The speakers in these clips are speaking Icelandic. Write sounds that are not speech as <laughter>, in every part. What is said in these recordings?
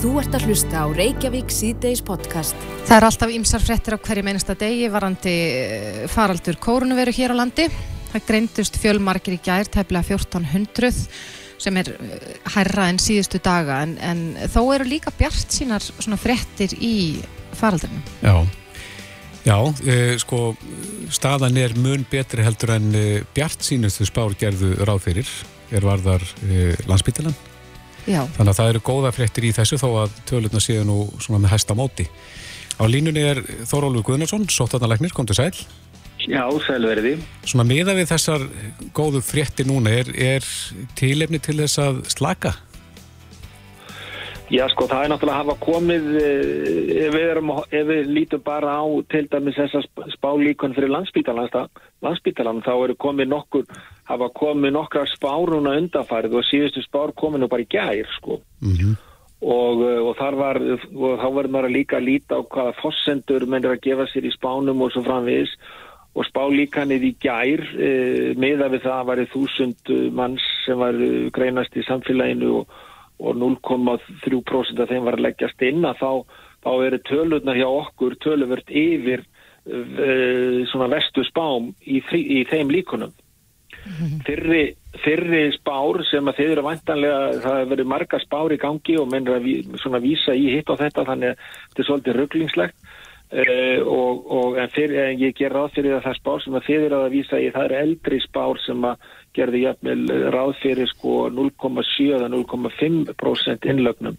Þú ert að hlusta á Reykjavík síðdeis podcast. Það er alltaf ymsar frettir á hverju meinasta degi varandi eh, faraldur kórunveru hér á landi. Það greindust fjölmarkir í gær, tæplega 1400 sem er eh, hærra en síðustu daga en, en þó eru líka bjart sínar svona frettir í faraldunum. Já, já e, sko staðan er mun betri heldur en e, bjart sínustu spár gerðu ráð fyrir er varðar e, landsbyttilan. Já. Þannig að það eru góða frettir í þessu þó að tölurna séu nú svona með hæsta móti. Á línunni er Þórólfur Guðnarsson, sótarnalegnir, kom til sæl. Já, sælverði. Svona miða við þessar góðu frettir núna, er, er tílefni til þess að slaka? Já, sko, það er náttúrulega að hafa komið, eh, ef við, erum, ef við lítum bara á til dæmis þessar spálíkon fyrir landsbítalan, þá eru komið nokkur, hafa komið nokkrar spáruna undanfærið og síðustu spár komið nú bara í gær, sko. Mm -hmm. Og, eh, og þar var, og þá verður maður líka að líta á hvaða fossendur mennir að gefa sér í spánum og svo framvegis og spálíkanið í gær e, meða við það að væri þúsund manns sem var greinast í samfélaginu og og 0,3% af þeim var að leggjast inn að þá, þá eru tölurnar hjá okkur töluvert yfir uh, svona vestu spám í, í þeim líkunum. Fyrri, fyrri spár sem að þeir eru vantanlega, það hefur verið marga spár í gangi og mennur að ví, svona vísa í hitt á þetta þannig að þetta er svolítið rugglingslegt uh, og, og en, fyrir, en ég ger ráð fyrir að það spár sem að þeir eru að vísa í það eru eldri spár sem að gerði jafnvel ráð fyrir sko 0,7 eða 0,5% innlögnum.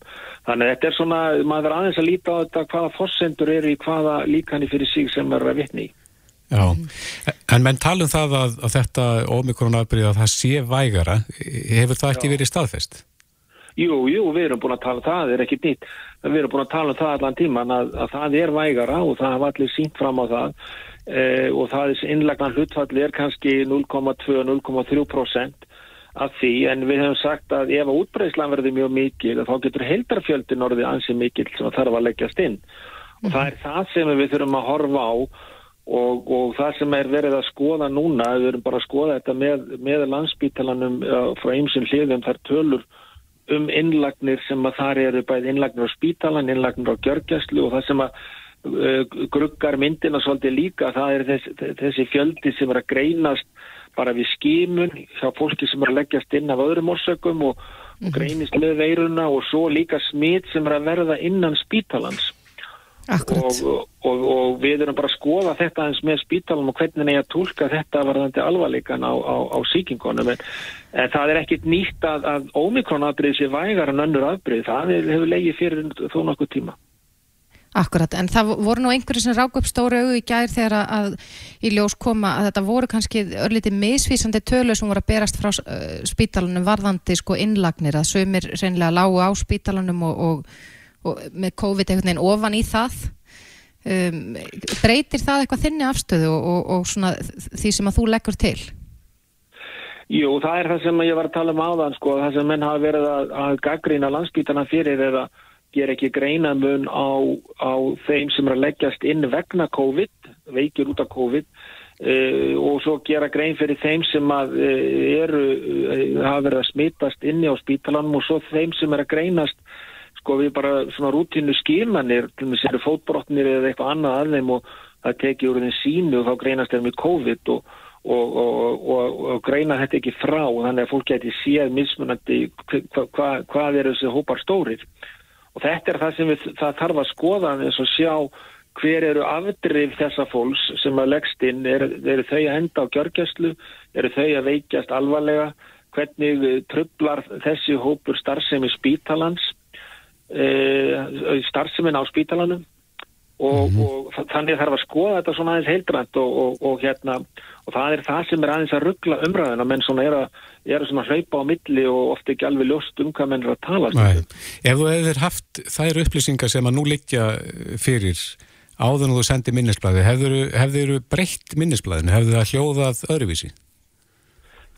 Þannig að þetta er svona, maður aðeins að líta á þetta hvaða fossendur eru í hvaða líkani fyrir sig sem er að vitni í. Já, en menn talum það að, að þetta ómikrona-afbríð að það sé vægara, hefur það ekki Já. verið staðfest? Jú, jú, við erum búin að tala um það, það er ekki nýtt, við erum búin að tala um það allan tíman að, að það er vægara og það hafa allir sínt fram á það. Eh, og það er innlegnan hlutfalli er kannski 0,2-0,3% af því. En við hefum sagt að ef að útbreyslan verði mjög mikil þá getur heldarfjöldin orðið ansið mikil sem það þarf að leggjast inn. Og það er það sem við þurfum að horfa á og, og það sem er verið að skoða núna, við verum bara að skoða þetta með, með landsbítalanum uh, frá einsum hliðum þar tölur um innlagnir sem að þar eru bæð innlagnir á spítalan, innlagnir á gjörgjastlu og það sem að uh, gruggar myndina svolítið líka, það er þess, þessi fjöldi sem er að greinast bara við skímun hjá fólki sem er að leggjast inn af öðrum orsökum og, og mhm. greinist með veiruna og svo líka smit sem er að verða innan spítalans og, og, og við erum bara að skoða þetta eins með spítalan og hvernig neyja tólka þetta varðandi alvarleikan á, á, á síkingunum en, en það er ekkit nýtt að, að ómikronabrið sé vægar en önnur afbrið, það hefur legið fyrir þó nokkuð tíma. Akkurat, en það voru nú einhverju sem rák upp stóru auðu í gær þegar að, að í ljós koma að þetta voru kannski örlítið misvísandi tölu sem voru að berast frá uh, spítalunum varðandi sko innlagnir að sömur reynilega lágu á spítalunum og, og, og með COVID einhvern veginn ofan í það um, breytir það eitthvað þinni afstöðu og, og svona því sem að þú leggur til? Jú, það er það sem ég var að tala um áðan sko, það sem menn hafa verið að, að gaggrína landsbítana fyrir eða ger ekki greinamun á, á þeim sem er að leggjast inn vegna COVID, veikir út af COVID uh, og svo gera grein fyrir þeim sem að, uh, eru, uh, hafa verið að smittast inni á spítalanum og svo þeim sem er að greinast sko við bara svona til og með séru fótbrotnir eða eitthvað annað að þeim og það teki úr þeim sínu og þá greinast þeim með COVID og Og, og, og, og greina þetta ekki frá þannig að fólk geti séð mismunandi hva, hva, hvað er þessi hópar stórir. Og þetta er það sem við, það þarf að skoða eins og sjá hver eru afdrif þessa fólks sem að leggst inn, eru er þau að henda á gjörgjastlu, eru þau að veikjast alvarlega, hvernig trublar þessi hópur starfsemi spítalans, e, starfsemin á spítalanum og, mm -hmm. og þannig þarf að skoða þetta svona aðeins heildrænt og, og hérna og það er það sem er aðeins að ruggla umræðina menn svona er að, er að hlaupa á milli og ofta ekki alveg ljóst um hvað menn er að tala Nei. Ef þú hefur haft þær upplýsingar sem að nú liggja fyrir áður og þú sendir minnisblæði hefur þú breytt minnisblæðinu hefur það hljóðað öðruvísi?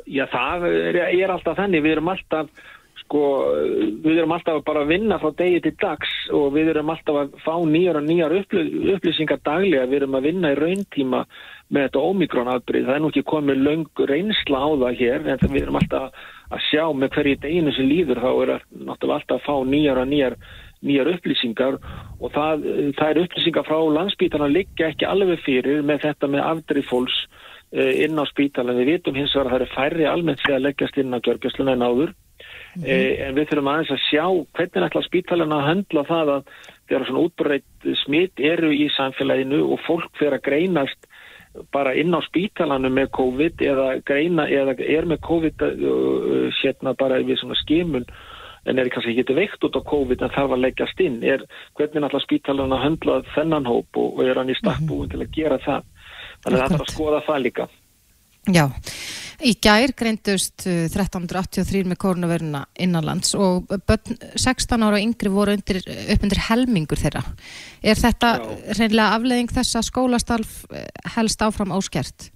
Já það er, er alltaf þannig við erum alltaf sko, við erum alltaf bara að vinna frá degi til dags og við erum alltaf að fá nýjar og nýjar upplýsingar daglega, við erum að vinna í rauntíma með þetta ómikrónafbrið, það er nú ekki komið löng reynsla á það hér, en við erum alltaf að sjá með hverju deginu sem líður, þá er náttúrulega alltaf að fá nýjar og nýjar nýjar upplýsingar. Og það, það er upplýsingar frá landsbítarna liggja ekki alveg fyrir með þetta með afdrið fólks eh, inn á spítalan. Við vitum hins vegar að það eru færri almennt fyrir að leggjast inn á gjörgjastluna en áður mm -hmm. en við þurfum aðeins að sjá hvernig ætla spítalan að höndla það að þegar svona útbreytt smitt eru í samfélaginu og fólk fyrir að greinast bara inn á spítalanu með COVID eða greina eða er með COVID uh, sérna bara við svona skimun en er kannski ekki veikt út á COVID en þarf að leggjast inn er hvernig náttúrulega spítalana höndlað þennan hóp og, og er hann í stakkbúin mm -hmm. til að gera það þannig að það er að skoða það líka Já, í gær greindust 1383 uh, með kórnaveruna innanlands og börn 16 ára og yngri voru undir, upp undir helmingur þeirra. Er þetta Já. reynilega afleðing þess að skólastarf uh, helst áfram áskert?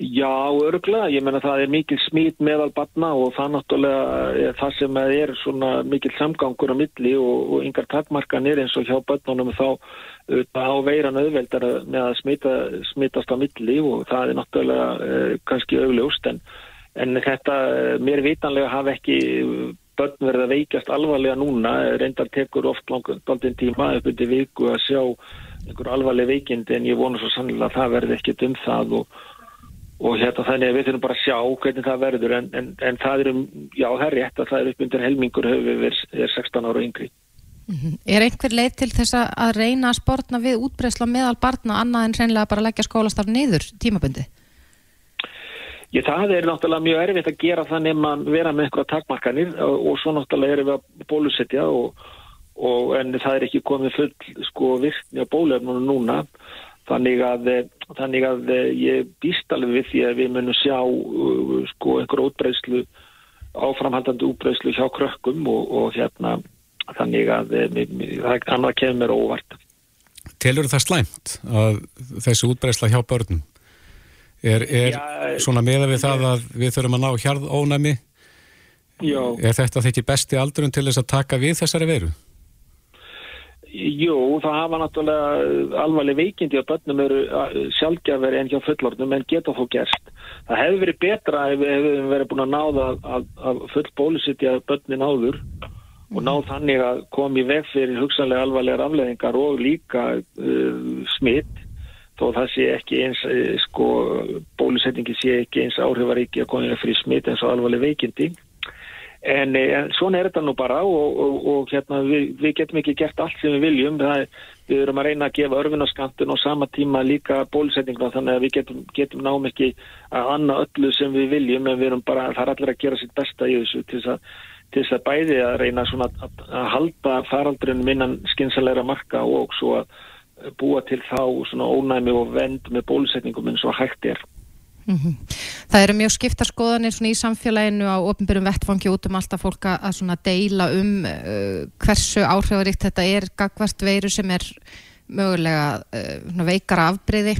Já, örglega. Ég menna það er mikil smít meðal barna og það náttúrulega er það sem er svona mikil samgangur á milli og, og yngar takmarkanir eins og hjá börnunum þá á veiran auðveldar með að smita, smitast á milli og það er náttúrulega uh, kannski augljóst en, en þetta eh, mér vitanlega hafa ekki börn verið að veikast alvarlega núna reyndar tekur oft langtinn tíma upp undir viku að sjá einhver alvarleg veikindi en ég vonu svo sannlega að það verði ekkit um það og, og hérna þannig að við þurfum bara að sjá hvernig það verður en, en, en það er um, já það er rétt að það er upp undir helmingur höfu verið 16 ára yngri. Mm -hmm. Er einhver leið til þess að reyna að sportna við útbreysla meðal barna annað en reynlega bara leggja skólastarf niður tímabundi? Ég, það er náttúrulega mjög erfitt að gera nema að vera með eitthvað takmarkanir og, og svo náttúrulega erum við að bólusetja og, og en það er ekki komið full sko virkni á bólefnunum núna þannig að, þannig að ég býst alveg við því að við munum sjá sko einhver útbreyslu áframhaldandi útbreyslu hjá krökkum og, og hérna þannig að það annað kemur óvart. Telur það slæmt að þessi útbreysla hjá börnum? Er, er Já, svona meða við það að við þurfum að ná hjarð ónæmi? Já. Er þetta þekki besti aldurinn til þess að taka við þessari veru? Jú, það hafa náttúrulega alvarleg veikindi á börnum eru sjálfgjafari en hjá fullornum en geta þó gerst. Það hefur verið betra ef við hefum verið búin að náða að, að full bólusittja börnin áður og ná þannig að komi veg fyrir hugsanlega alvarlegar afleðingar og líka uh, smitt þó það sé ekki eins uh, sko bólusetningi sé ekki eins áhrifaríki að komið fyrir smitt eins og alvarleg veikindi. En, eh, en svona er þetta nú bara og, og, og hérna við, við getum ekki gert allt sem við viljum. Það, við erum að reyna að gefa örfinarskantun og sama tíma líka bólusetninguna þannig að við getum, getum náum ekki að anna öllu sem við viljum en við erum bara, það er allir að gera sitt besta í þessu til þess að til þess að bæði að reyna að, halda faraldrun minnan skynsalegra marka og svo að búa til þá ónæmi og vend með bólusetningum eins og hægt er. Mm -hmm. Það eru mjög skipta skoðanir í samfélaginu á ofnbyrjum vettfangi út um alltaf fólk að deila um uh, hversu áhrifaríkt þetta er gagvart veiru sem er mögulega uh, veikara afbreyði.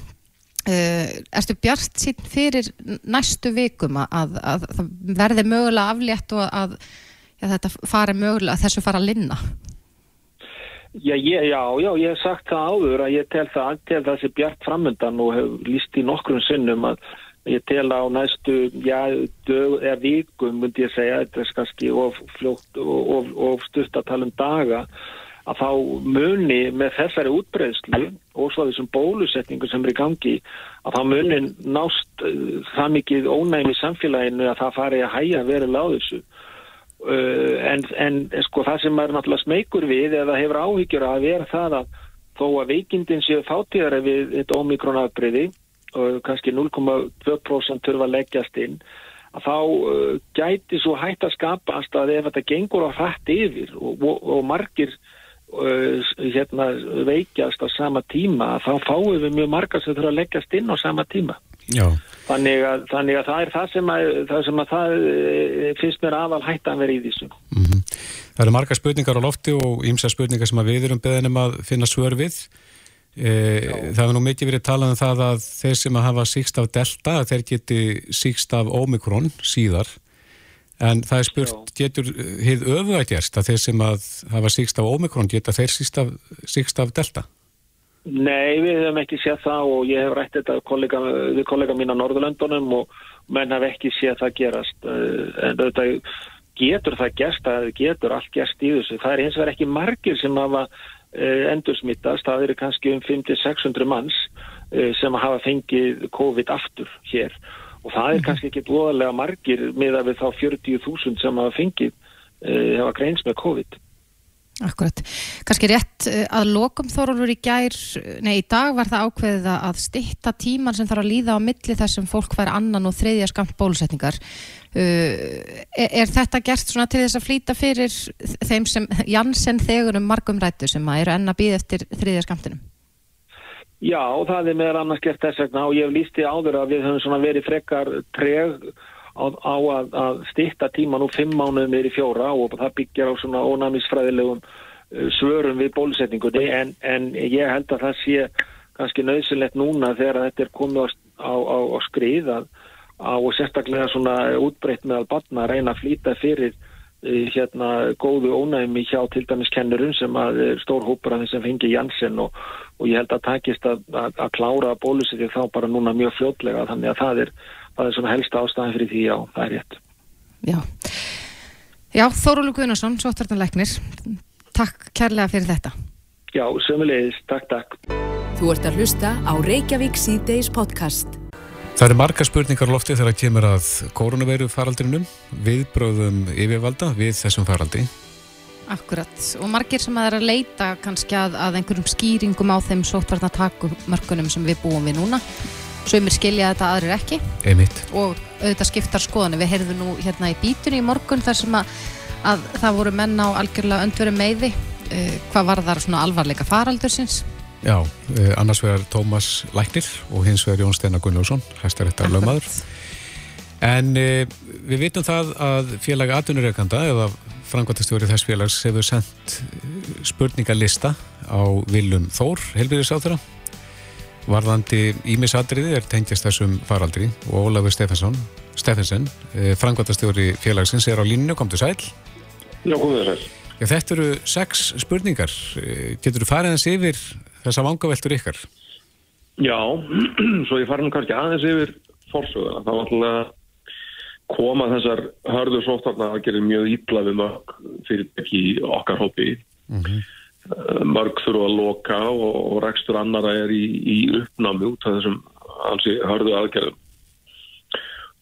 Uh, erstu bjart sín fyrir næstu vikum að, að, að það verði mögulega aflétt og að ja, þetta fari mögulega, þessu fara að linna? Já, já, já, ég hef sagt það áður að ég tel það, tel það sem bjart framöndan og hef líst í nokkrum sinnum að ég tel á næstu, já, dög, eða vikum, myndi ég segja, þetta er kannski of of, of stutt að tala um daga, að þá muni með þessari útbreyðslu og svo þessum bólusetningu sem er í gangi, að þá muni nást uh, það mikið ónæmi samfélaginu að það fari að hæja verið láð þessu Uh, en, en sko það sem er náttúrulega smeykur við eða hefur áhyggjur að vera það að þó að veikindin séu þáttíðara við þetta omikronafbriði og kannski 0,2% þurfa að leggjast inn að þá uh, gæti svo hægt að skapast að ef þetta gengur á hrætt yfir og, og, og margir uh, hérna, veikjast á sama tíma þá fáum við mjög margar sem þurfa að leggjast inn á sama tíma þannig að, þannig að það er það sem að það, sem að það eh, finnst mér aðal hægt að vera í þessu mm -hmm. Það eru marga spurningar á lofti og ímsa spurningar sem við erum beðinum að finna svör við. E, það hefur nú mikið verið talað um það að þeir sem að hafa síkst af delta þeir geti síkst af omikron síðar. En það er spurt, Já. getur hið öfu að gerst að þeir sem að hafa síkst af omikron geta þeir síkst af, síkst af delta Nei, við hefum ekki séð það og ég hef rætt þetta kollega, við kollega mín á Norðurlöndunum og menn hef ekki séð það gerast. Eh, en þetta getur það gerst að það getur allt gerst í þessu. Það er og verið ekki margir sem hafa uh, endursmittast, það eru kannski um 500-600 manns uh, sem hafa fengið COVID aftur hér og það er kannski ekki óðarlega margir með að við þá 40.000 sem hafa fengið, hafa greins með COVID. Akkurat. Kannski rétt eh, að lokum þórólur í gær, nei í dag var það ákveðið að stitta tíman sem þarf að líða á milli þessum fólk hver annan og þriðja skamt bólusetningar. Uh, er, er þetta gert svona til þess að flýta fyrir þeim sem Janssen þegur um margum rættu sem að eru enna býð eftir þriðja skamtinum? Já, það er meðal annars gert þess vegna og ég hef lísti áður að við höfum svona verið frekar treg á, á að, að stitta tíman úr fimm mánuðum yfir fjóra og það byggjar á svona ónæmisfræðilegum uh, svörum við bólusetningunni. En, en ég held að það sé kannski nöðsynlegt núna þegar þetta er komið á, á, á skrið að, og sérstaklega svona útbreytt með að batna að reyna að flýta fyrir uh, hérna góðu ónæmi hjá til dæmis kennurum sem að stór hópar af þeim sem fengi Janssen og, og ég held að takist að, að, að klára bólusetning þá bara núna mjög fljótlega þannig að það er það er svona helsta ástæðan fyrir því, já, það er rétt. Já, já Þórólur Guðnarsson, Sottartanleiknir, takk kærlega fyrir þetta. Já, sömulegis, takk, takk. Þú ert að hlusta á Reykjavík C-Days podcast. Það eru marga spurningar lofti þegar það kemur að koronaveiru faraldrinum, viðbröðum yfirvalda við þessum faraldi. Akkurat, og margir sem að er að leita kannski að, að einhverjum skýringum á þeim sóttvarnatakumörkunum sem við búum við núna Sumir skilja þetta aðrir ekki Einmitt. og auðvitað skiptar skoðanir. Við heyrðum nú hérna í bítunni í morgun þar sem að, að það voru menn á algjörlega öndveru meiði uh, hvað var þar svona alvarleika faraldursins? Já, uh, annars vegar Tómas Læknir og hins vegar Jón Steinar Gunnljósson, hæstaréttar lögmaður. En uh, við vitum það að félagi atvinnureikanda eða frangvæntastjóri þess félags hefur sendt spurningalista á Viljum Þór, helbíðisáþurra varðandi ímisadriði er tengjast þessum faraldri og Ólafur Steffensen, eh, frangvæntastjóri félagsins er á línu, kom til sæl Já, þér sæl Já, þetta eru sex spurningar. Eh, getur þú farið aðeins yfir þessa vangaveltur ykkar? Já, <clears throat> svo ég farið kannski aðeins yfir fórsöguna, það var alltaf koma þessar hörður sóttarna að gera mjög ítla við mörg fyrirtæki okkar hópi. Mm -hmm. Mörg þurfa að loka og, og rekstur annara er í, í uppnámi út af þessum hansi hörðu aðgerðum.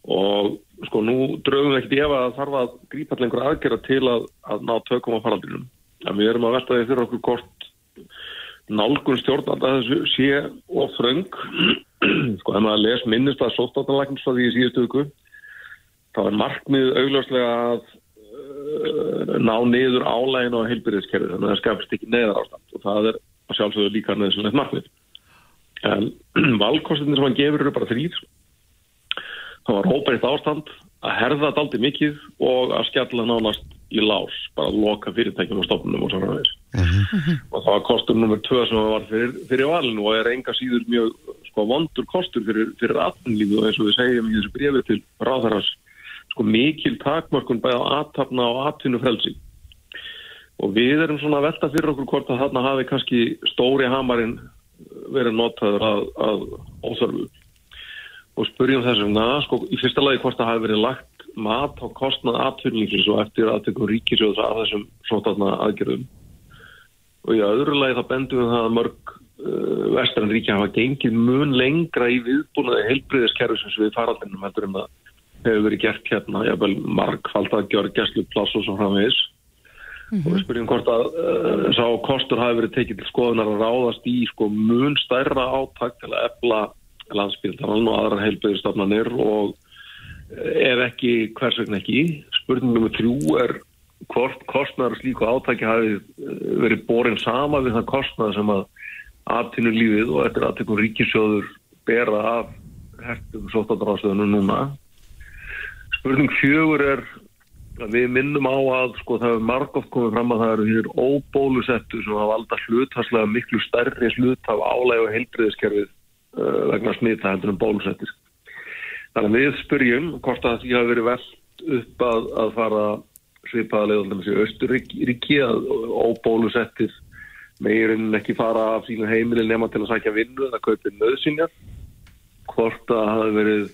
Og sko nú draugum við ekkert ef að þarf að grípa allir einhver aðgerða til að, að ná tökum á faraldinum en við erum að velta því fyrir okkur kort nálgun stjórnanda þessu sé og fröng <clears throat> sko ef maður les minnist að sóttanlækningsfæði í síðustu viku þá er markmið augljóslega að ná niður álægin á heilbyrðiskerfið þannig að það skapist ekki neðar ástand og það er sjálfsögðu líka neðsynlegt markmið. En <clears throat> valkostinir sem hann gefur eru bara þrýr það var hóparitt ástand að herða þetta aldrei mikið og að skjalla nánast í lás bara að loka fyrirtækjum og stofnunum og svona þess uh -huh. og það var kostur nummer 2 sem var fyrir, fyrir valinu og er enga síður mjög sko vondur kostur fyrir, fyrir atvinnlífu og eins og við segjum í þessu brefi til ráðherras sko mikil takmörkun bæða aðtapna og atvinnufrelsi. Og við erum svona að velta fyrir okkur hvort að þarna hafi kannski stóri hamarinn verið notaður að, að óþörfu. Og spurjum þessum na, sko í fyrsta lagi hvort það hafi verið lagt mat á kostnað atvinnlíkins og eftir aðtökum ríkisjóðs að þessum svona aðgerðum. Og í öðru lagi það bendum við það að mörg uh, vestrann ríkja hafa gengið mun lengra í viðbúnaði heilbriðiskerfisins við faraldinum heldur um það hefur verið gert hérna, ég vil markfald að gjör gæslu plass og svo framvegis. Mm -hmm. og við spyrjum hvort að uh, sá kostur hafi verið tekið til skoðunar að ráðast í sko mun stærra áttak til að efla landsbyrðan og aðra heilbyrðistofnanir og eh, ef ekki, hvers vegna ekki? Spurningum með þrjú er hvort kostnar slíku átaki hafi eh, verið borin sama við það kostnar sem að aðtinu lífið og eftir aðtökum ríkisjóður bera af hertum sóttadráðstöðunum núna Spurning fjögur er að við minnum á að sko það er margótt komið fram að það eru hér óbólusettu sem hafa alltaf hluthanslega miklu stærri hlut af álæg og heilbriðiskerfið uh, vegna smita hendur um bólusettis. Þannig að við spyrjum hvort að því hafi verið veld upp að, að fara svipaða leiðaldum sem Östuríki að óbólusettir meirinn ekki fara af sína heimilin nema til að sækja vinnu eða kaupið nöðsynjar hvort að hafi verið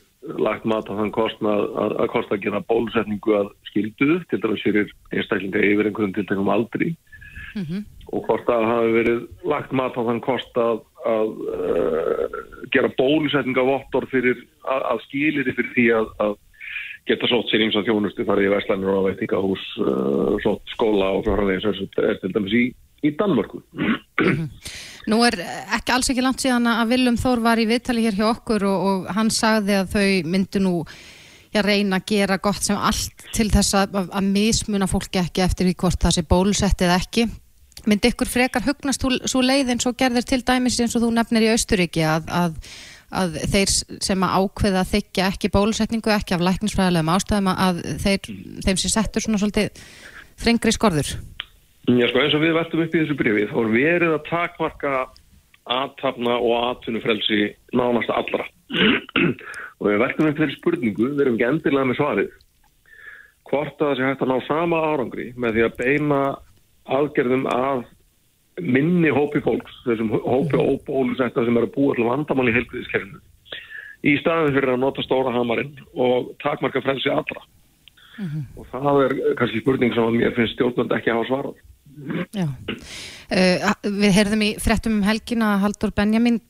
lagt mat á þann kostnað að, að kosta að gera bólusetningu að skildu til dæmis fyrir einstaklinga yfir einhverjum tiltækum aldri. Og hvort að hafi verið lagt mat á þann kost að, að uh, gera bólusetninga vottor fyrir að, að skilir fyrir því að, að geta sótt sér eins og þjónustu farið í Vestlandir og veitingahús, uh, sótt skóla og fjárhæðis eins og er til dæmis í, í Danmörku. Nú er ekki alls ekki langt síðan að Willum Þór var í viðtali hér hjá okkur og, og hann sagði að þau myndu nú já, reyna að gera gott sem allt til þess að, að mismuna fólki ekki eftir því hvort það sé bólusett eða ekki. Myndi ykkur frekar hugnast svo leið eins og gerðir til dæmis eins og þú nefnir í Austuríki að, að, að þeir sem að ákveða þykja ekki bólusetningu, ekki af læknisfræðilegum ástæðum að þeir, þeim sem settur svona svolítið þrengri skorður? Já, sko, eins og við verðum upp í þessu brífi, þá er verið að takmarka aðtapna og aðtunufrelsi nánast allra. <clears throat> og við verðum upp þeirri spurningu, við erum ekki endilega með svarið. Hvort að það sé hægt að ná sama árangri með því að beina aðgerðum að minni hópi fólks, þessum hópi óbólusetta sem er að búa til vandamál í heilbríðiskerfinu, í staðin fyrir að nota stóra hamarinn og takmarka frelsi allra. Mm -hmm. og það er kannski spurning sem að mér finnst stjórnvöld ekki að hafa svarað. Já, uh, við heyrðum í frettum um helgin að Haldur Benjamin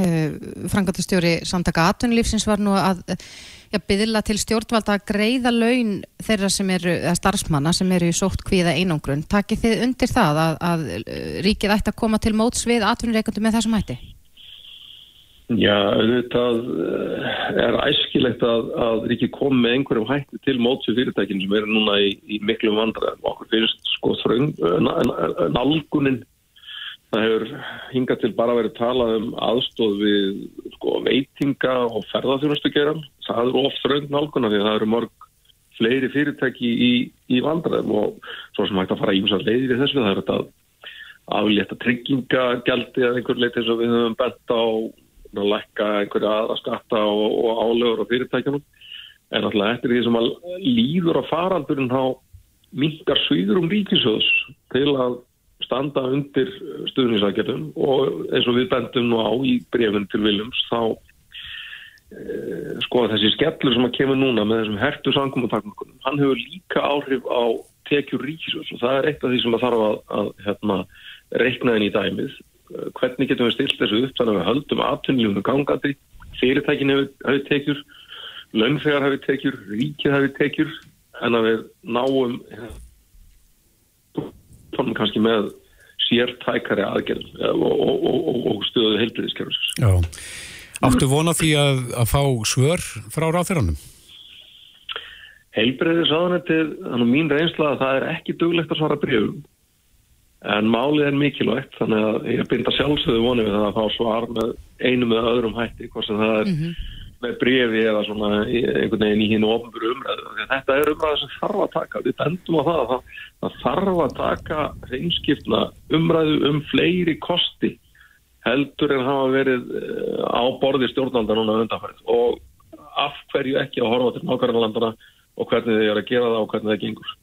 uh, frangatastjóri samtaka atunlífsins var nú að ja, byðla til stjórnvalda að greiða laun þeirra sem eru, eða starfsmanna sem eru í sótt kvíða einangrun. Takir þið undir það að, að ríkið ætti að koma til móts við atvinnureikundu með þessum hætti? Já, þetta er æskilegt að, að Ríki kom með einhverjum hætti til mótsu fyrirtækinn sem eru núna í, í miklum vandræðum. Okkur finnst sko þröng, nálgunin það hefur hingað til bara verið talað um aðstóð við sko veitinga og ferðarþjónustu geran. Það eru oft þröng nálguna því að það eru mörg fleiri fyrirtæki í, í vandræðum og svo sem hægt að fara ímsað leiðir í þessu. Það er þetta aflétta tryggingagjaldi eða einhver leiti og við höfum bent á að lækka einhverja aðra skatta og, og álögur á fyrirtækjunum. En alltaf eftir því sem að líður á faraldurinn þá mingar svíður um ríkisöðs til að standa undir stuðnisagerðum og eins og við bendum nú á í brefun til Viljums þá e, sko þessi skellur sem að kemur núna með þessum hertu sangumutakmökunum hann hefur líka áhrif á tekjur ríkisöðs og það er eitt af því sem að þarf að, að hérna, reikna þenn í dæmið hvernig getum við stilt þessu upp þannig að við höldum aðtunljónu gangandi? Fyrirtækin hefur tekjur lönnfegar hefur tekjur, ríkið hefur tekjur en að við náum tónum kannski með sértækari aðgerð og, og, og, og stöðu heilbriðiskerfis Já, áttu vona því að, að fá svör frá ráþeiranum? Heilbriðisaðanettið, þannig að mín reynsla að það er ekki duglegt að svara brjöfum En málið er mikilvægt þannig að ég binda sjálfsögðu vonið við það að fá svar með einu með öðrum hætti hvort sem það er mm -hmm. með brefi eða svona einhvern veginn í hinn og ofnbúru umræðu. Þetta er umræðu sem þarf að taka. Við bendum á það að það, það þarf að taka hreinskipna umræðu um fleiri kosti heldur en hafa verið eh, á borði stjórnaldar núna undanfærið og af hverju ekki að horfa til nákvæmlandana og hvernig þið er að gera það og hvernig það gengur.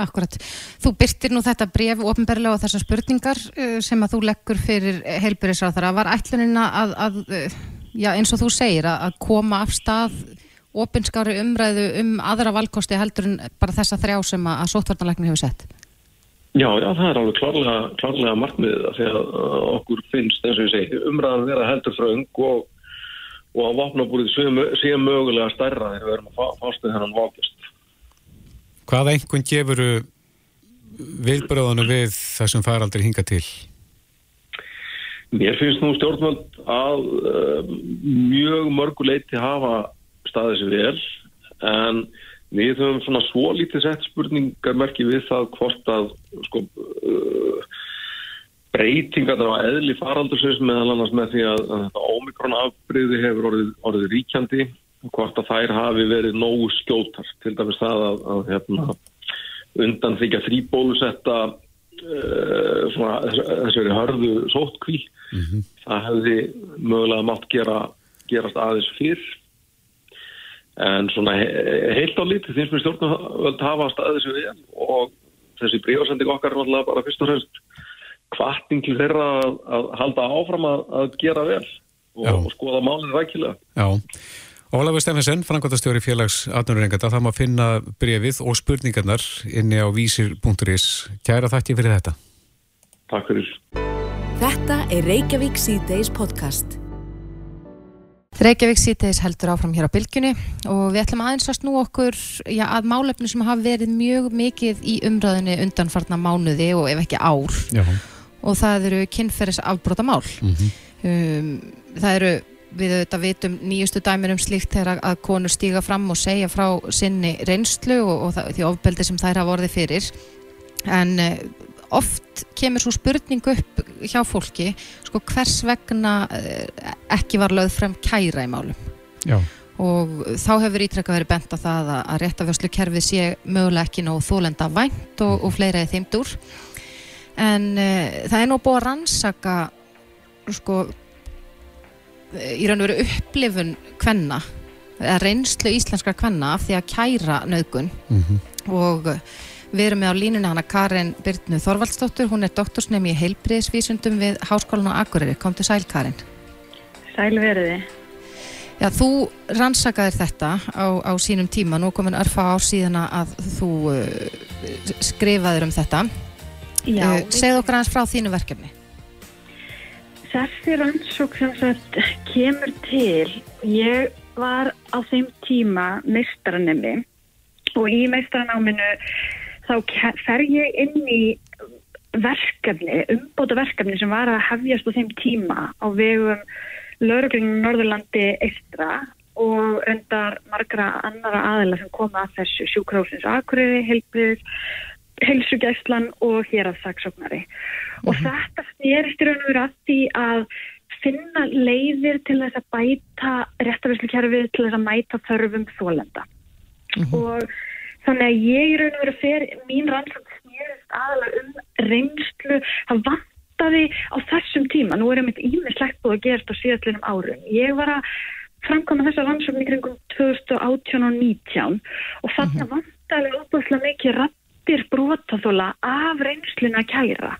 Akkurat. Þú byrtir nú þetta bref ofinberlega á þessar spurningar uh, sem að þú leggur fyrir heilbyrðisráðara. Var ætlunina að, að uh, já, eins og þú segir, að koma af stað ofinskári umræðu um aðra valkosti heldur en bara þessa þrjá sem að, sótvartanleikni hefur sett? Já, já, það er alveg klárlega, klárlega markmiðið að því að okkur finnst, eins og ég segi, umræðan vera heldur fröng og, og að vopnabúrið sé mögulega stærra þegar við erum að fástu þennan vákist. Hvaða einhvern gefuru viðbröðunum við þessum faraldri hinga til? Mér finnst nú stjórnvöld að uh, mjög mörguleiti hafa staðið sér vel en við höfum svona svo lítið sett spurningarmerki við það hvort að sko, uh, breytingarna á eðli faraldursins meðal annars með því að, að þetta ómikrona afbreyði hefur orðið, orðið ríkjandi hvort að þær hafi verið nógu skjótar. Til dæmis það að, að hérna, undan þykja þrýbólusetta uh, þessari hörðu sótkví mm -hmm. það hefði mögulega mátt gera, gerast aðeins fyrr. En svona heilt á lítið finnst mér stjórnvöld hafa staðið sem við og þessi brífarsending okkar er náttúrulega bara fyrst og fremst kvarting til þeirra að, að halda áfram að, að gera vel og, og skoða málinn rækilega. Já Ólafur Steffensen, frangotastjóri félags atnurrengata, það má finna brefið og spurningarnar inni á vísir.is. Kæra þakki fyrir þetta. Takk fyrir. Þetta er Reykjavík C-Days podcast. Reykjavík C-Days heldur áfram hér á bylgjunni og við ætlum aðeins að snú okkur já, að málefni sem hafa verið mjög mikið í umræðinni undanfarna mánuði og ef ekki ár Já. og það eru kynferðis afbróta mál. Mm -hmm. um, það eru við auðvitað vitum nýjustu dæmir um slíkt þegar að konur stíga fram og segja frá sinni reynslu og, og það, því ofbeldi sem þær hafa orðið fyrir. En uh, oft kemur svo spurning upp hjá fólki sko hvers vegna uh, ekki var lögð frem kæra í málum? Já. og þá hefur ítrekka verið bent á það að, að réttafjörslu kerfi sé mögulega ekki nóg þólenda vænt og, og fleira í þeim dúr. En uh, það er nú búið að rannsaka sko í raun og veru upplifun kvenna eða reynslu íslenskar kvenna af því að kæra nöðgun Mm og við erum með á línuna hana Karin Byrnu Þorvaldsdóttur, hún er doktorsnemi í heilbriðsvísundum við Háskólan á Akureyri, kom til sæl Karin Sæl veriði. Já, þú rannsakaðir þetta á, á sínum tíma, nú komin örfa ár síðan að þú uh, skrifaðir um þetta. Já, uh, segð okkur aðeins frá þínu verkefni þessi rannsók sem sagt kemur til, ég var á þeim tíma meistaranemi og í meistaranáminu þá fer ég inn í verkefni, umbóta verkefni sem var að hefjast á þeim tíma á vegum lauruglunum Norðurlandi eistra og undar margra annara aðila sem koma að þessu sjúkrósins akureyri, heilbrið, heilsugæslan og hér að saksóknari. Og þetta snerist í raun og veru að því að finna leiðir til þess að bæta réttavislukerfið til þess að mæta þörfum þólenda. Og þannig að ég í raun og veru fer, mín rannsókn snerist aðalega um reynslu, það vantaði á þessum tíma, nú er ég mitt ímislegt búið að gerast á síðastlinum árum. Ég var að framkvæma þessa rannsókn í kringum 2018 og 19 og þannig að vantaði óbúðslega mikið rattir brotaþóla af reynsluna kæra.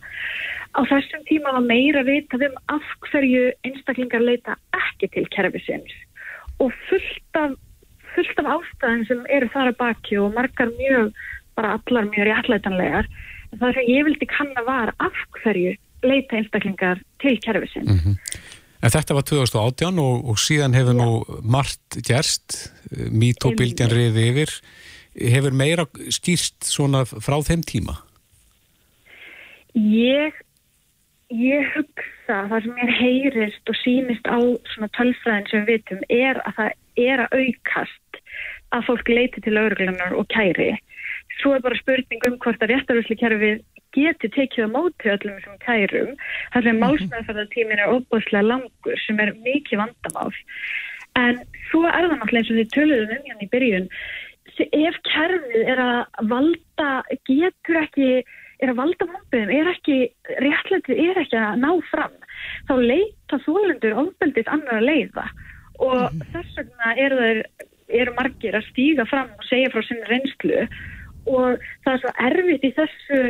Á þessum tíma var meira vitað um af hverju einstaklingar leita ekki til kerfisins og fullt af, fullt af ástæðin sem eru þar að baki og margar mjög, bara allar mjög réttlætanlegar. Það sem ég vildi kanna var af hverju leita einstaklingar til kerfisins. En þetta var 2018 og, og síðan hefur nú margt gerst, MeToo-bylgjan riði yfir. Hefur meira skýrst svona frá þeim tíma? Ég, ég hugsa, það sem mér heyrist og sýnist á svona tölfræðin sem við vitum er að það er að aukast að fólk leiti til örglunar og kæri. Svo er bara spurning um hvort að réttarvörslu kerfið geti tekið á móti öllum þessum kærum. Það sem málsmeðferðartímin er óbúðslega langur sem er mikið vandamál. En svo er það náttúrulega eins og þið töluðum um hérna í byrjun. Ef kerfið er að valda, getur ekki er að valda vonböðum, er ekki réttlætið er ekki að ná fram þá leita þólendur ofbeldið annar að leiða. Og þess vegna eru þeir eru margir að stíga fram og segja frá sinni reynslu. Og það er svo erfitt í þessu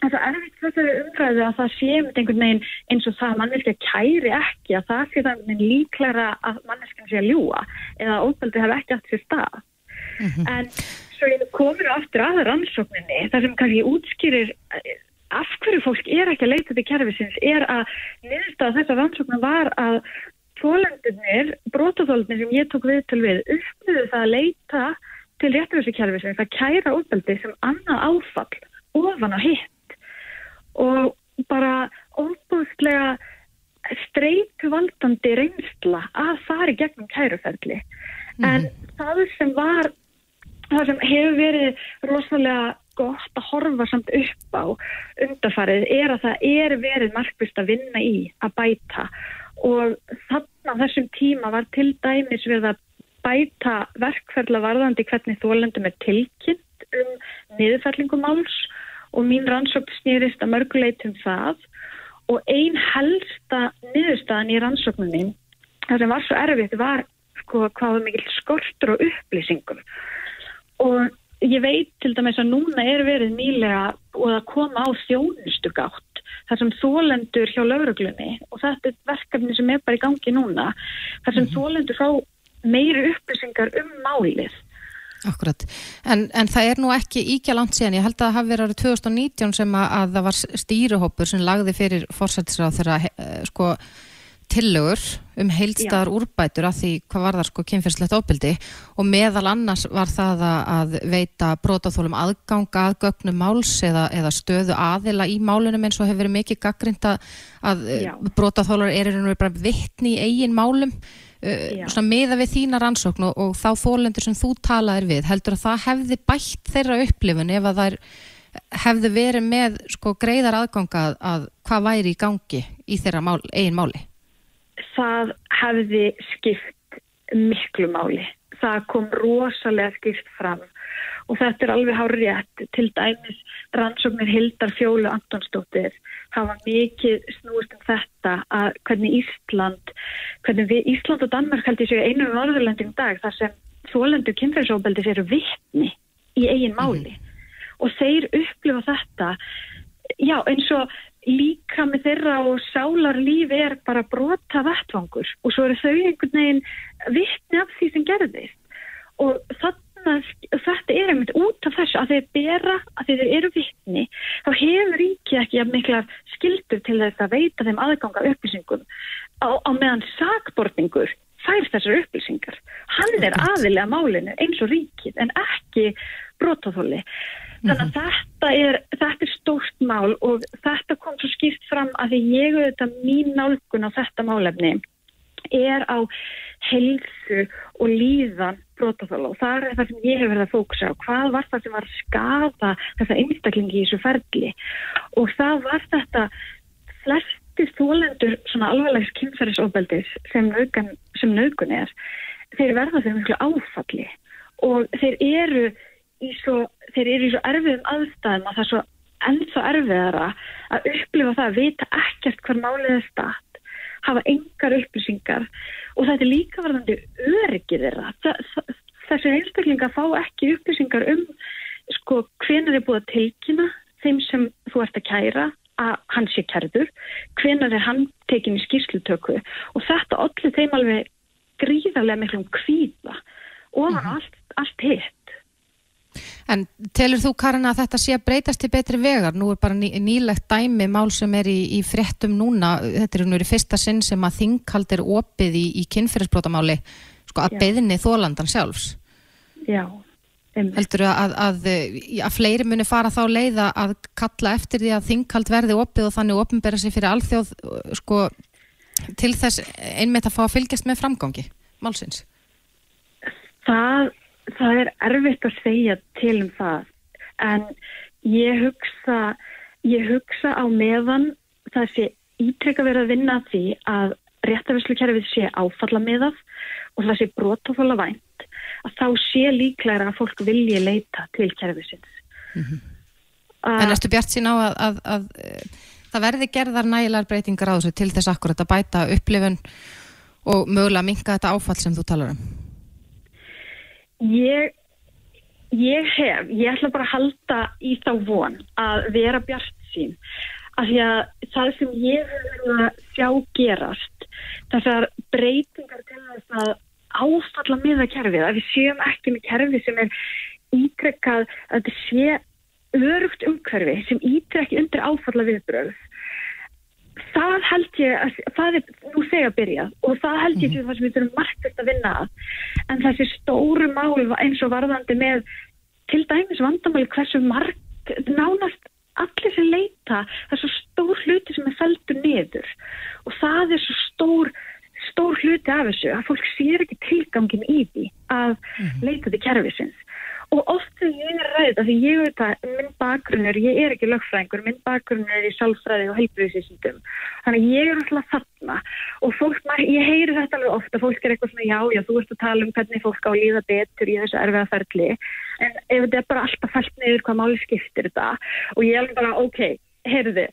það er svo erfitt í þessu umræðu að það sé með einhvern veginn eins og það að manneskja kæri ekki að það sé það líklæra að manneskjan sé að ljúa eða ofbeldið hef ekki átt sér stað en svo ég komur aftur að rannsókninni þar sem kannski útskýrir eh, af hverju fólk er ekki að leita til kerfisins er að niðurstað þessar rannsóknar var að tólendunir, brotaþólunir sem ég tók við til við upplýðu það að leita til rétturvísu kerfisins að kæra útveldi sem annað áfall ofan á hitt. Og bara óbúðslega streituvaldandi reynsla að fara í gegnum kæruferli. En það sem var það sem hefur verið rosalega gott að horfa samt upp á undarfarið er að það er verið markvist að vinna í að bæta. Og þannig að þessum tíma var til dæmis við að bæta verkferðla varðandi hvernig þólendum er tilkynnt um niðurfællingum máls og mín rannsókn snýrist að mörguleit um það. Og ein helsta niðurstaðan í rannsókninni það sem var svo erfitt var sko hvað var mikil skortur og upplýsingum og ég veit til dæmis að núna er verið nýlega og að koma á þjónustu gátt þar sem þólendur hjá lauruglunni og þetta er verkefni sem er bara í gangi núna þar sem þólendur fá meiri upplýsingar um málið. Akkurat, en, en það er nú ekki íkja langt síðan, ég held að það hafi verið árið 2019 sem að, að það var stýruhópur sem lagði fyrir fórsættisráð þeirra eh, sko tillögur um heildstaðar úrbætur að því hvað var það sko kynferðslegt óbyldi og meðal annars var það að veita brótaþólum aðganga að gögnum máls eða, eða stöðu aðila í málunum eins og hefur verið mikið gaggrind að brótaþólar er einhvern veginn bara vittni í eigin málum uh, svona meða við þína rannsókn og, og þá þólendur sem þú talaðir við. Heldur að það hefði bætt þeirra upplifun ef að þær hefði verið með sko greiðar aðganga að, að hvað væri í gangi í þeirra mál, eigin máli það hefði skipt miklu máli. Það kom rosalega skipt fram og þetta er alveg hár rétt til dæmis rannsóknir Hildar Fjólu Antonsdóttir hafa mikið snúist um þetta að hvernig Ísland hvernig við, Ísland og Danmark heldur sér einu um orðurlending dag þar sem þólendu kynferðsóbeldis eru vittni í eigin máli mm. og þeir upplifa þetta já eins og líka með þeirra og sálar lífi er bara brota vettvangur og svo eru þau einhvern veginn vittni af því sem gerðist. Og þannig að þetta er einmitt út af þessu að þeir bera að þeir eru vittni þá hefur ríkið ekki að mikla skildur til þess að veita þeim aðganga upplýsingum. Á, á meðan sakbortningur fær þessar upplýsingar. Hann er aðilega málinu eins og ríkið en ekki brotaþóli Þannig að mhm. þetta er, þetta er stórt mál og þetta kom svo skýrt fram að því ég auðvitað mín nálgun á þetta málefni er á helsu og líðan brotaþála og það er það sem ég hef verið að fókusa á. Hvað var það sem var að skafa þessa einstaklingi í þessu ferli og það var þetta flestir þólendur svona alveglegs kynferðisofbeldis sem sem naugun er, þeir verða þeir miklu áfalli og þeir eru svo, þeir eru í svo erfiðum aðstæðum að það er svo ennþá erfiðara að upplifa það að vita ekkert hver málið er statt, hafa engar upplýsingar og þetta er líka varðandi öryggið þeirra. Þessi einstaklinga fá ekki upplýsingar um sko hvenar er búið að tilkynna þeim sem þú ert að kæra að hann sé kærður, hvenar er hann tekin í skýrslutöku og þetta allir þeim alveg gríðarlega miklum kvíða og mm -hmm. allt, allt hitt. En telur þú Karin að þetta sé að breytast til betri vegar? Nú er bara ný, nýlegt dæmi mál sem er í, í fréttum núna, þetta er nú í fyrsta sinn sem að þingkald er opið í, í kynferðisbrótamáli sko, að beðinni þólandan sjálfs. Já. Heldur þú að, að, að fleiri muni fara þá leiða að kalla eftir því að þingkald verði opið og þannig ofinbera sig fyrir alþjóð sko, til þess einmitt að fá að fylgjast með framgangi málsins? Það það er erfitt að segja til um það en ég hugsa, ég hugsa á meðan það sé ítrekka verið að vinna því að réttavislukerfið sé áfalla meðaf og það sé brótafóla vænt að þá sé líklæra að fólk vilji leita til kerfisins. Mm -hmm. en erstu bjart sín á að, að, að, að það verði gerðar nægilegar breytingar á þessu til þess akkurat að bæta upplifun og mögulega minka þetta áfall sem þú talar um? Ég, ég hef, ég ætla bara að halda í þá von að vera bjart sín. Af því að það sem ég hef verið að sjá gerast, þessar breytingar til þess að áfalla miða kerfið, að við séum ekki með kerfið sem er ítrekkað að þetta sé örugt umhverfi sem ítrekki undir áfalla viðbröð það held ég að það er nú þegar byrjað og það held ég mm -hmm. það sem við þurfum margast að vinna að en þessi stóru mál eins og varðandi með til dæmis vandamáli hversu marg nánast allir sem leita það er svo stór hluti sem er feltur niður og það er svo stór stór hluti af þessu að fólk sér ekki tilgangin í því að -hmm. leita til kervisins og oft þegar ég er ræðið, því ég veit að minn bakgrunnur, ég er ekki lögfræðingur, minn bakgrunnur er í sálfræði og heilbriðsísindum, þannig ég er alltaf þarna. Og fólk, ég heyri þetta alveg ofta, fólk er eitthvað svona já, já, þú ert að tala um hvernig fólk á að líða betur í þessu erfiða ferli, en ef þetta er bara alltaf fælt neyður hvað máli skiptir þetta. Og ég er bara, ok, heyrðu,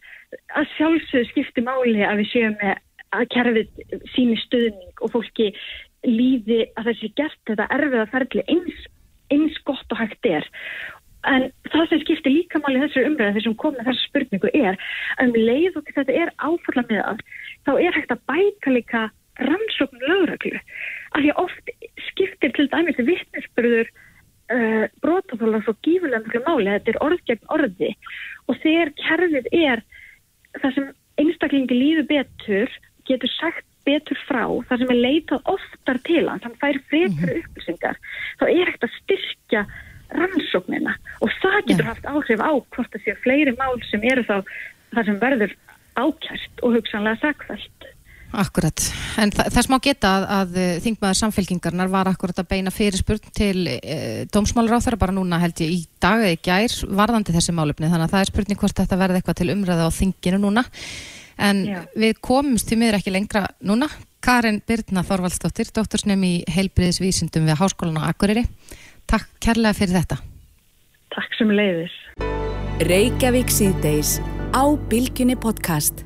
að sjálfsög skiptir máli að við séum að kerfið síni stöðning og fólki líði að þessi gert þetta erfiða ferli eins eins gott og hægt er. En það sem skiptir líka máli þessu umræðin þessum komið þessu spurningu er um leið og þetta er áfalla með það þá er hægt að bæta líka rannsókn lögreglu. Af því oft skiptir til dæmis vittnesbyrður uh, brotaþóla svo gífulega mjög máli, þetta er orð gegn orði. Og þegar kerfið er það sem einstaklingi líður betur, getur sagt betur frá, það sem er leitað oftar til hann fær frekara upplýsingar, þá er ekkert að styrkja rannsóknina. Og það getur Já. haft áhrif á hvort það sé fleiri mál sem eru þá það sem verður ákjært og hugsanlega sakfælt. Akkurat, en þa þess má geta að, að eh, þingmaður samfélkingarnar var akkurat að beina fyrirspurn til e, dómsmálaráþara bara núna held ég í dag eða í gær varðandi þessi málefni. Þannig að það er spurning hvort þetta verði eitthvað til umræða á þinginu núna en Já. við komumst því miður ekki lengra núna Karin Birna Þorvaldsdóttir, doktorsnum í heilbriðisvísindum við Háskólan á Akureyri Takk kærlega fyrir þetta Takk sem leiðis. Reykjavík síðdeis á Bilginni podcast.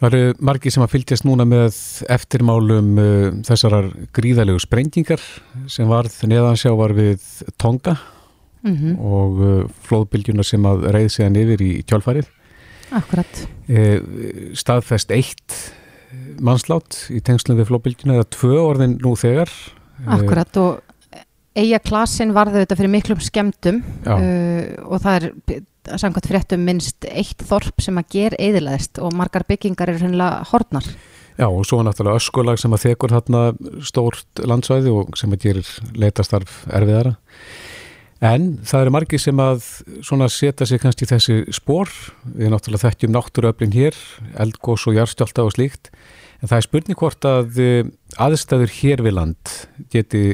Það eru margi sem að fylgjast núna með eftirmálum uh, þessarar gríðalegu sprengingar sem varð neðansjávar við Tonga mm og uh, flóðbylgjuna sem að reið síðan yfir í kjálfarið. Akkurat Eh, staðfest eitt mannslát í tengslum við flóðbylgjuna eða tvö orðin nú þegar. Eh, Akkurat og eiga klasin varðu þetta fyrir miklum skemmtum Já. uh, og það er samkvæmt fréttum minnst eitt þorp sem að ger eðilaðist og margar byggingar eru hennilega hortnar. Já og svo náttúrulega öskulag sem að þekur þarna stórt landsvæði og sem að gerir leitastarf erfiðara. En það eru margir sem að svona setja sig kannski í þessi spór. Við náttúrulega þekkjum náttúruöflin hér, eldgós og jarstjálta og slíkt. En það er spurning hvort að eh, aðstæður hér við land geti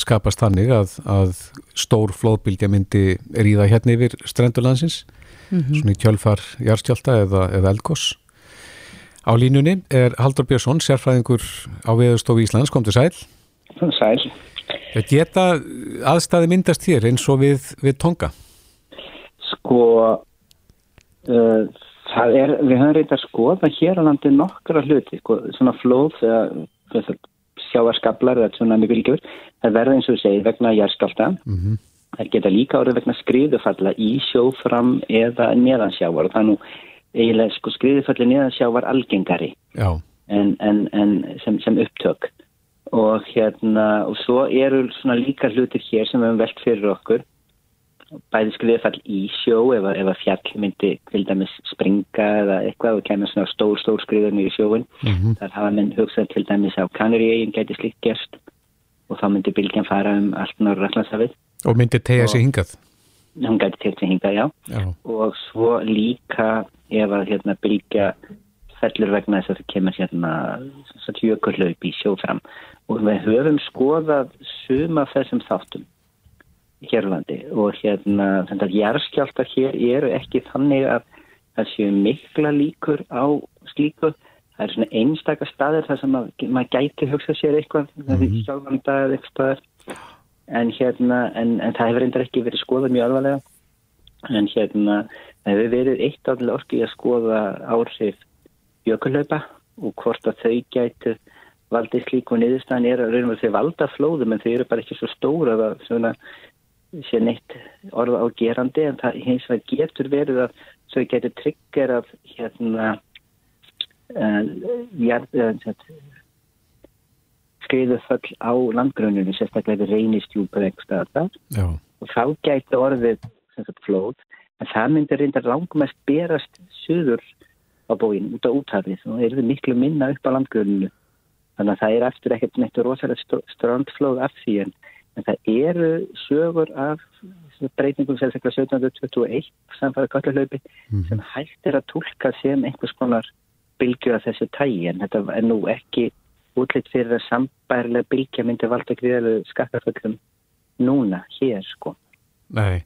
skapast þannig að, að stór flóðbylgja myndi ríða hérna yfir strendurlandsins, svona í kjölfar jarstjálta eða, eða eldgós. Á línunni er Haldur Björnsson, sérfræðingur á Veðurstofu Íslands, kom til sæl. Sæl. Geta aðstæði myndast hér eins og við, við tonga. Sko, uh, það er, við höfum reyndið að skoða hér á landi nokkra hluti, sko, svona flóð eða sjáarskablar eða svona mjög vilgjur, það verða eins og við segir vegna jærskalta. Mm Það geta líka árið vegna skriðufalla í sjófram eða neðansjávar og það er nú eiginlega sko skriðufalli neðansjávar algengari en, en, en sem, sem upptök og hérna og svo eru svona líka hlutir hér sem við höfum velt fyrir okkur. Bæði skriðfall í sjó ef, að- fjall myndi til dæmis springa eða eitthvað og kemur svona stór stór skriðunni í sjóin Mhm. þar hafa menn hugsað til dæmis á Kanaríegin gæti slíkt gerst og þá myndi bylgjan fara um allt norður Allandshafið og myndi tegja sig hingað. hún gæti til sig hingað já. Já, og svo líka ef að hérna bylgja fellur vegna þess að það kemur hérna jökullaup í sjófram og við höfum skoðað suma þessum þáttum hérlandi og hérna þannig að jæðskjáltar hér eru ekki þannig að það séu mikla líkur á slíku. Það eru svona einstaka staðir þar sem að, maður gæti hugsa sér eitthvað það er sjálfanda eða eitthvað en hérna en, en það hefur reyndar ekki verið skoðað mjög alvarlega. En hérna það hefur verið eitt álega orki að skoða áhrif jökullaupa og hvort að þau gætu valdið slíku niðurstaðan er að raunum að þau valda flóðum en þau eru bara ekki svo stóra að svona sé neitt orða á gerandi en það hins vegar getur verið að þau getur triggerað hérna uh, jarð, uh, skriðuföll á landgruninu sérstaklega við reynistjúpur eitthvað já, og þá gæti orðið sagt, flóð en það myndi reynda langmest berast suður á bóin út á úthafið og er þið miklu minna upp á landgruninu þannig að það er eftir ekkert neitt rosalega strandflóð af því en, en það eru sögur af breytingum sérstaklega 1721 samfæða kallalöpi Mhm. sem hægt er að tólka sem einhvers konar bylgju af þessu tægi en þetta er nú ekki útlitt fyrir að sambærlega bylgja myndi valda gríðarlega skattaföllum núna hér sko. nei.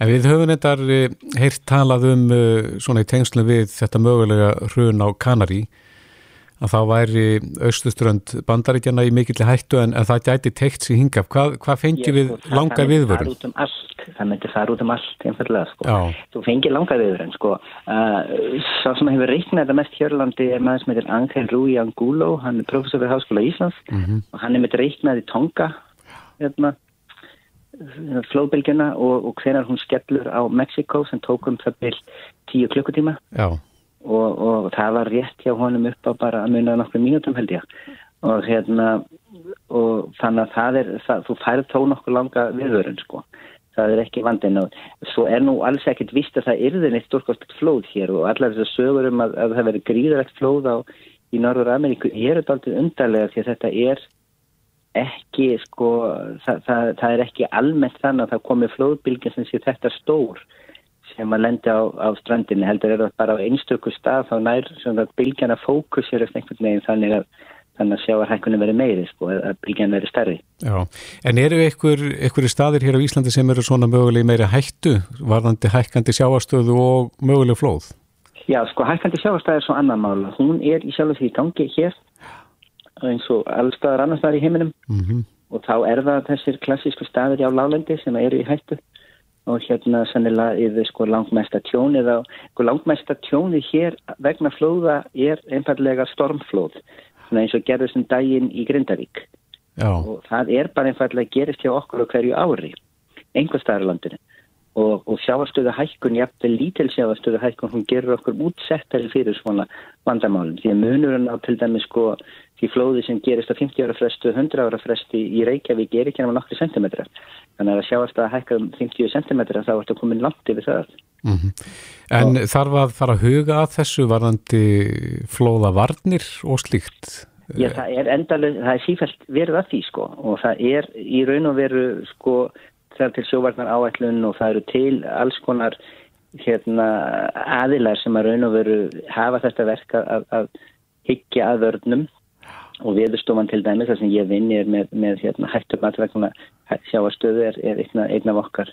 En við höfum þetta heyrt talað um uh, svona í tengslum við þetta mögulega hrun á Kanari að þá væri austuströnd bandaríkjana í mikill hættu en, það gæti teikt sér hingaf. Hvað, hvað fengi við Ég- sko, það- langa það myndi viðvörun? fara út um allt, það myndi fara út um allt einfallega sko. Já, þú fengir langa viðurinn sko. uh, sá sem hefur reiknað þetta mest hérlandi er maður sem heitir Angel Rui Angulo hann er professor við Háskóla Íslands Mhm. og hann er mitt reiknað í Tonga hérna, flóðbylgjuna og, og hvenar hún skellur á Mexiko sem tókum það byl tíu klukkutíma. Og, og það var rétt hjá honum upp á bara að munna nokkru mínútum held ég. Og hérna og þannig að það er, það, þú færð þó nokkuð langa viðvörun sko. Það er ekki vandin og svo er nú alls ekkit vist að það yrðin eitt stórkostlegt flóð hér og allar þessar sögur um að, að það veri gríðarlegt flóð á í Norður Ameríku eru þetta aldrei undarlega því að þetta er ekki sko það, það, það er ekki almennt þannig að það komi flóðbylgin sem sé þetta stór sem að lendi á, á strandinni heldur er það bara á einstöku stað þá nær sem að bylgjana fókusir eftir einhvern veginn þannig að þannig að sjá að hækkunum verið meiri sko, að bylgjan verið stærri. Já, en eru ykkur staðir hér á Íslandi sem eru svona möguleg meiri hættu, varðandi hækkandi sjáastöðu og möguleg flóð? Já, sko, hækkandi sjáastöðu er svo annan mála. Hún er í sjálf því gangi hér eins og allstaðar annar staðar í heiminum. Mm -hmm. og þá er það þessir klassísku staðir á lálendi sem eru í hættu. Og hérna sannilega yfir sko langmesta tjónið á, sko langmesta tjónið hér vegna flóða er einfallega stormflóð. Eins og gerðist um daginn í Grindavík. Já. og það er bara einfallega gerist hjá okkur á hverju ári einhver staðarlandinu og, og sjáastöðu hækkun, jafnveg lítil sjáastöðu hækkun, hún gerur okkur útsettari fyrir svona vandamálum því að munurinn á til dæmis sko því flóði sem gerist á 50 ára frestu 100 ára fresti í Reykjavík er ekki náttúrulega nokkri sentimetra þannig að sjáast að hækka um 50 sentimetra þá ertu komin langt yfir það mm -hmm. En og, þarf að fara að huga að þessu varðandi flóða varnir og slíkt? Já, það er endalega, það er sífælt verið að því sko og það er í raun og veru sko það er til sjóvarnar áætlun og það eru til alls konar hérna, aðilar sem að raun og veru hafa þetta verka að, að higgja að vörnum og viðstofan til dæmis þar sem ég vinn er með, með hérna, hættu matvægna sjáastöðu er, er einn, einn af okkar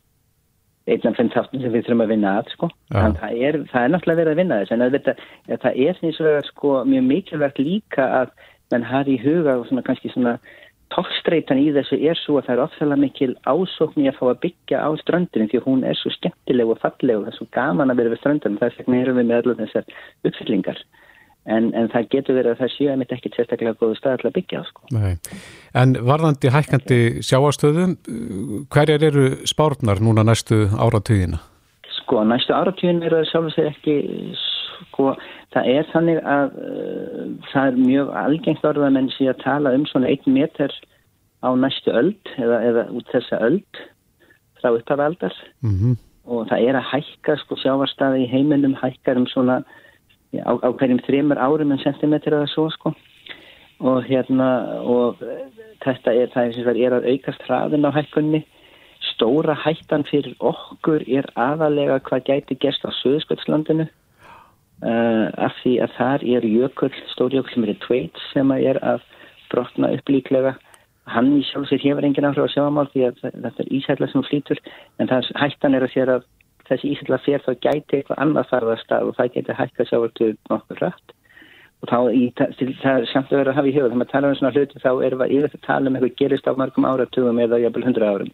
einn af þeim þáttum sem við þurfum að vinna að sko. það, er, það er náttúrulega verið að vinna þess en þetta, það er vegar sko, mjög mikilvægt líka að mann hafi í huga og svona kannski svona tókstreitan í þessu er svo að það er ofþálega mikil ásókn í að fá að byggja á strandinu því hún er svo skemmtileg og falleg og það er svo gaman að vera við strandinu þess vegna erum við með allar þessar uppfyllingar en, en það getur verið að það séu að mitt ekki sérstaklega góðu stað að byggja á sko. En varðandi hækkandi sjáastöðum, hverjar eru spárnar núna næstu áratugina? Sko, næstu áratugin eru það sjálf og ekki, sko, það er þannig að uh, það er mjög algengt orða menn sé að tala um svona einn meter á næstu öld eða, eða út þessa öld frá uppafaldar mm -hmm. og það er að hækka sko sjávarstaði í heiminum hækkar um svona á, á hverjum þreymur árum en sentimetra eða svo sko. Og hérna og þetta er það er, er að aukast hraðin á hækkunni stóra hættan fyrir okkur er aðalega hvað gæti gerst á Suðsköldslandinu af því að þar er jökull, stórjökull sem er tveit sem er að brotna upp líklega. Hann í sjálfsveit hefur engin áhrif á sjáamál því að þetta er ísætla sem flýtur en það hættan er að sér að þessi ísla fer þá gæti eitthvað annað farðast og það geti hækka sjávartu nokkur rætt og þá í, það er samt að vera að hafa í huga þegar maður tala um svona hluti þá erum við yfir að tala um eitthvað gerist á margum áratugum eða jæfnvel hundra árum.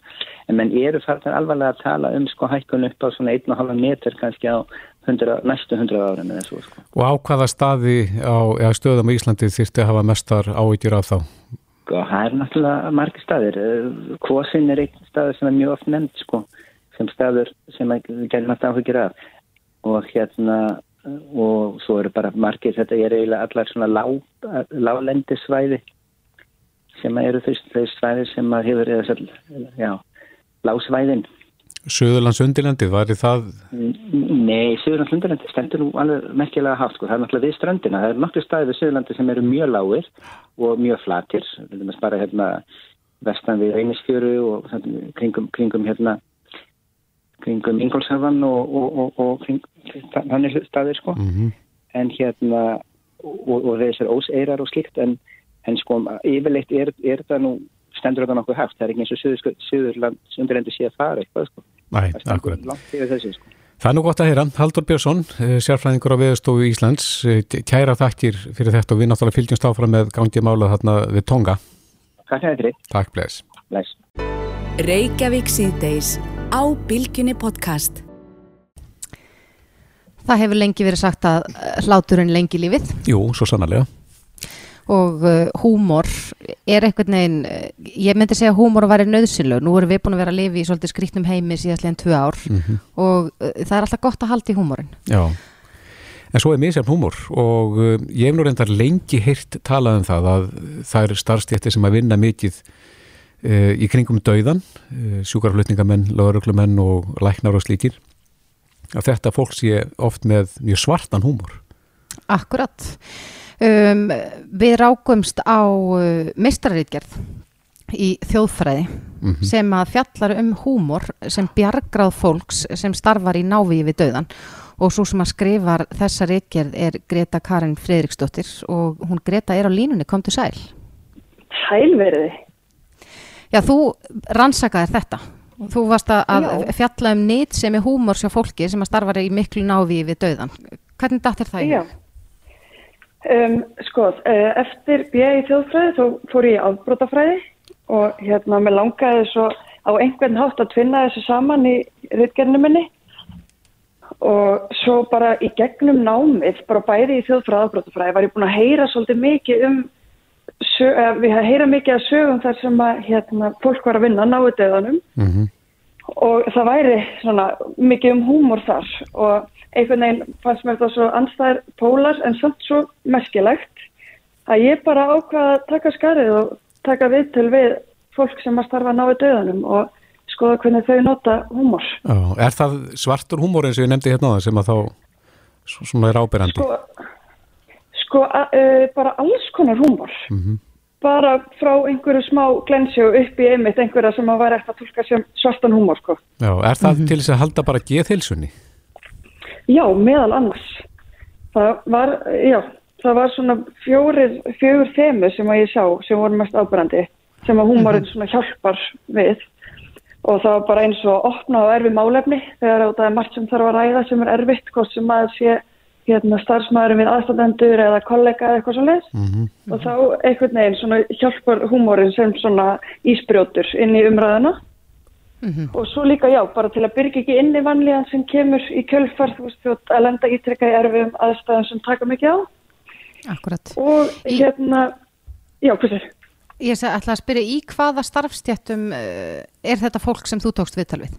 En menn eru farðan alvarlega að tala um sko hækkun upp á svona 1,5 metr kannski á 100, næstu hundra árum eða svo sko. Og á hvaða staði á stöðum í Íslandi þýrti að hafa mestar áhyggjur af þá? Sko það er náttúrulega margir staðir Kvosin er einn staður sem er mjög oft nefnd sko sem staður sem gætum alltaf áhugir af og hérna og svo eru bara margir, þetta er eiginlega allar svona lá, lálendisvæði sem eru þau svæði sem hefur eða svo, já, lásvæðin Suðurlands undirlandi, var það? Nei, Suðurlands undirlandi stendur nú alveg merkilega hátt, sko. það er náttúrulega við strandina, það er nokkru staði við Suðurlandi sem eru mjög lágir og mjög flatir, við viljum að spara hérna vestan við Reynisfjöru og kringum, kringum hérna kringum Ingolshafan og, og, og kring, þannig staðir sko mm -hmm. en hérna og, og þessar óseirar og slikt en, en sko yfirleitt er, er það nú stendur þetta nokkuð hægt, það er ekki eins og Suðurland undirendi sé að fara eitthvað sko Nei, akkurat þessi, sko. Það er nú gott að heyra, Haldur Björnsson eh, sérfræðingur á viðstofu Íslands eh, kæra þakkir fyrir þetta og við náttúrulega fylgjumst áfram með gangið mála þarna við Tonga Takk fyrir Takk, bless Reykjavík síðdeis á Bilginni podcast. Það hefur lengi verið sagt að eh, hláturinn lengi lífið. Jú, svo sannarlega. Og uh, húmor er einhvern veginn, eh, ég myndi segja að húmor að vera nöðsynlög. Nú erum við búin að vera að lifi í svolítið skrítnum heimi síðast leginn tvö ár mm -hmm. og uh, það er alltaf gott að halda í húmorin. Já, En svo er misjafn húmor og uh, ég hef nú reyndar lengi heyrt talað um það að það eru starfstjættir sem að vinna mikið uh, í kringum dauðan, uh, sjúkarflutningamenn, lauruglumenn og læknar og slíkir. Að þetta fólk sé oft með mjög svartan húmor. Akkurat. Um, við rákumst á uh, mistrarítgerð í þjóðfræði sem að fjallar um húmor sem bjargráð fólks sem starfar í návíi við dauðan og svo sem að skrifar þessa ríkjörð er Greta Karin Fredriksdóttir og hún Greta er á línunni, kom til sæl. Sælverði. Já, þú rannsakaðir þetta. Þú varst að, að Já. fjalla um nýtt sem er húmor sjá fólki sem að starfar í miklu návíi við dauðan. Hvernig dattir það í? Já. Um, sko, eh, eftir í þjóðfræði þá fór ég í afbrótafræði og hérna mér langaði svo á einhvern hátt að tvinna þessu saman í ritgerinu minni. Og svo bara í gegnum námið, bara bæði í þjóðfræði afbrótafræði var ég búin að heyra svolítið mikið um eh, við heyra mikið að sögum þar sem að hérna, fólk var að vinna náðu döðanum og það væri svona mikið um húmor þar og einhvern veginn fannst mér það svo anstæðir pólar en samt svo merkilegt að ég bara ákvaða að taka skarið og taka viðtöl við fólk sem að starfa náðu döðanum og skoða hvernig þau nota húmor. Já, er það svartur húmor eins og ég nefndi hérna á það sem að þá svona er ábyrrandi? Sko, sko a, uh, bara alls konar húmor. Bara frá einhverju smá glensju upp í einmitt einhverja sem að væri eftir að tólka sem svartan húmor sko. Já, er það til þess að halda bara geðhilsunni? Já, meðal annars. Það var, já, það var svona fjórir, fjögur þemu sem að ég sá sem voru mest ábærandi, sem að húmorinn svona hjálpar við. Og það var bara eins og opna á erfi málefni þegar það er margt sem þarf að ræða sem er erfitt, hvort sem að sé hérna, starfsmæðurinn við aðstandendur eða kollega eða eitthvað svo leið og þá einhvern veginn svona hjálpar húmorinn sem svona ísbrjótur inn í umræðuna og svo líka já, bara til að byrja ekki inn í vanlíðan sem kemur í kjölfar þú veist, þú ert að lenda ítrekka í erfum aðstæðum sem taka mikið á Akkurat. og hérna já, hvað sér? Ég ætla að spyrja í hvaða starfstjættum uh, er þetta fólk sem þú tókst viðtal við?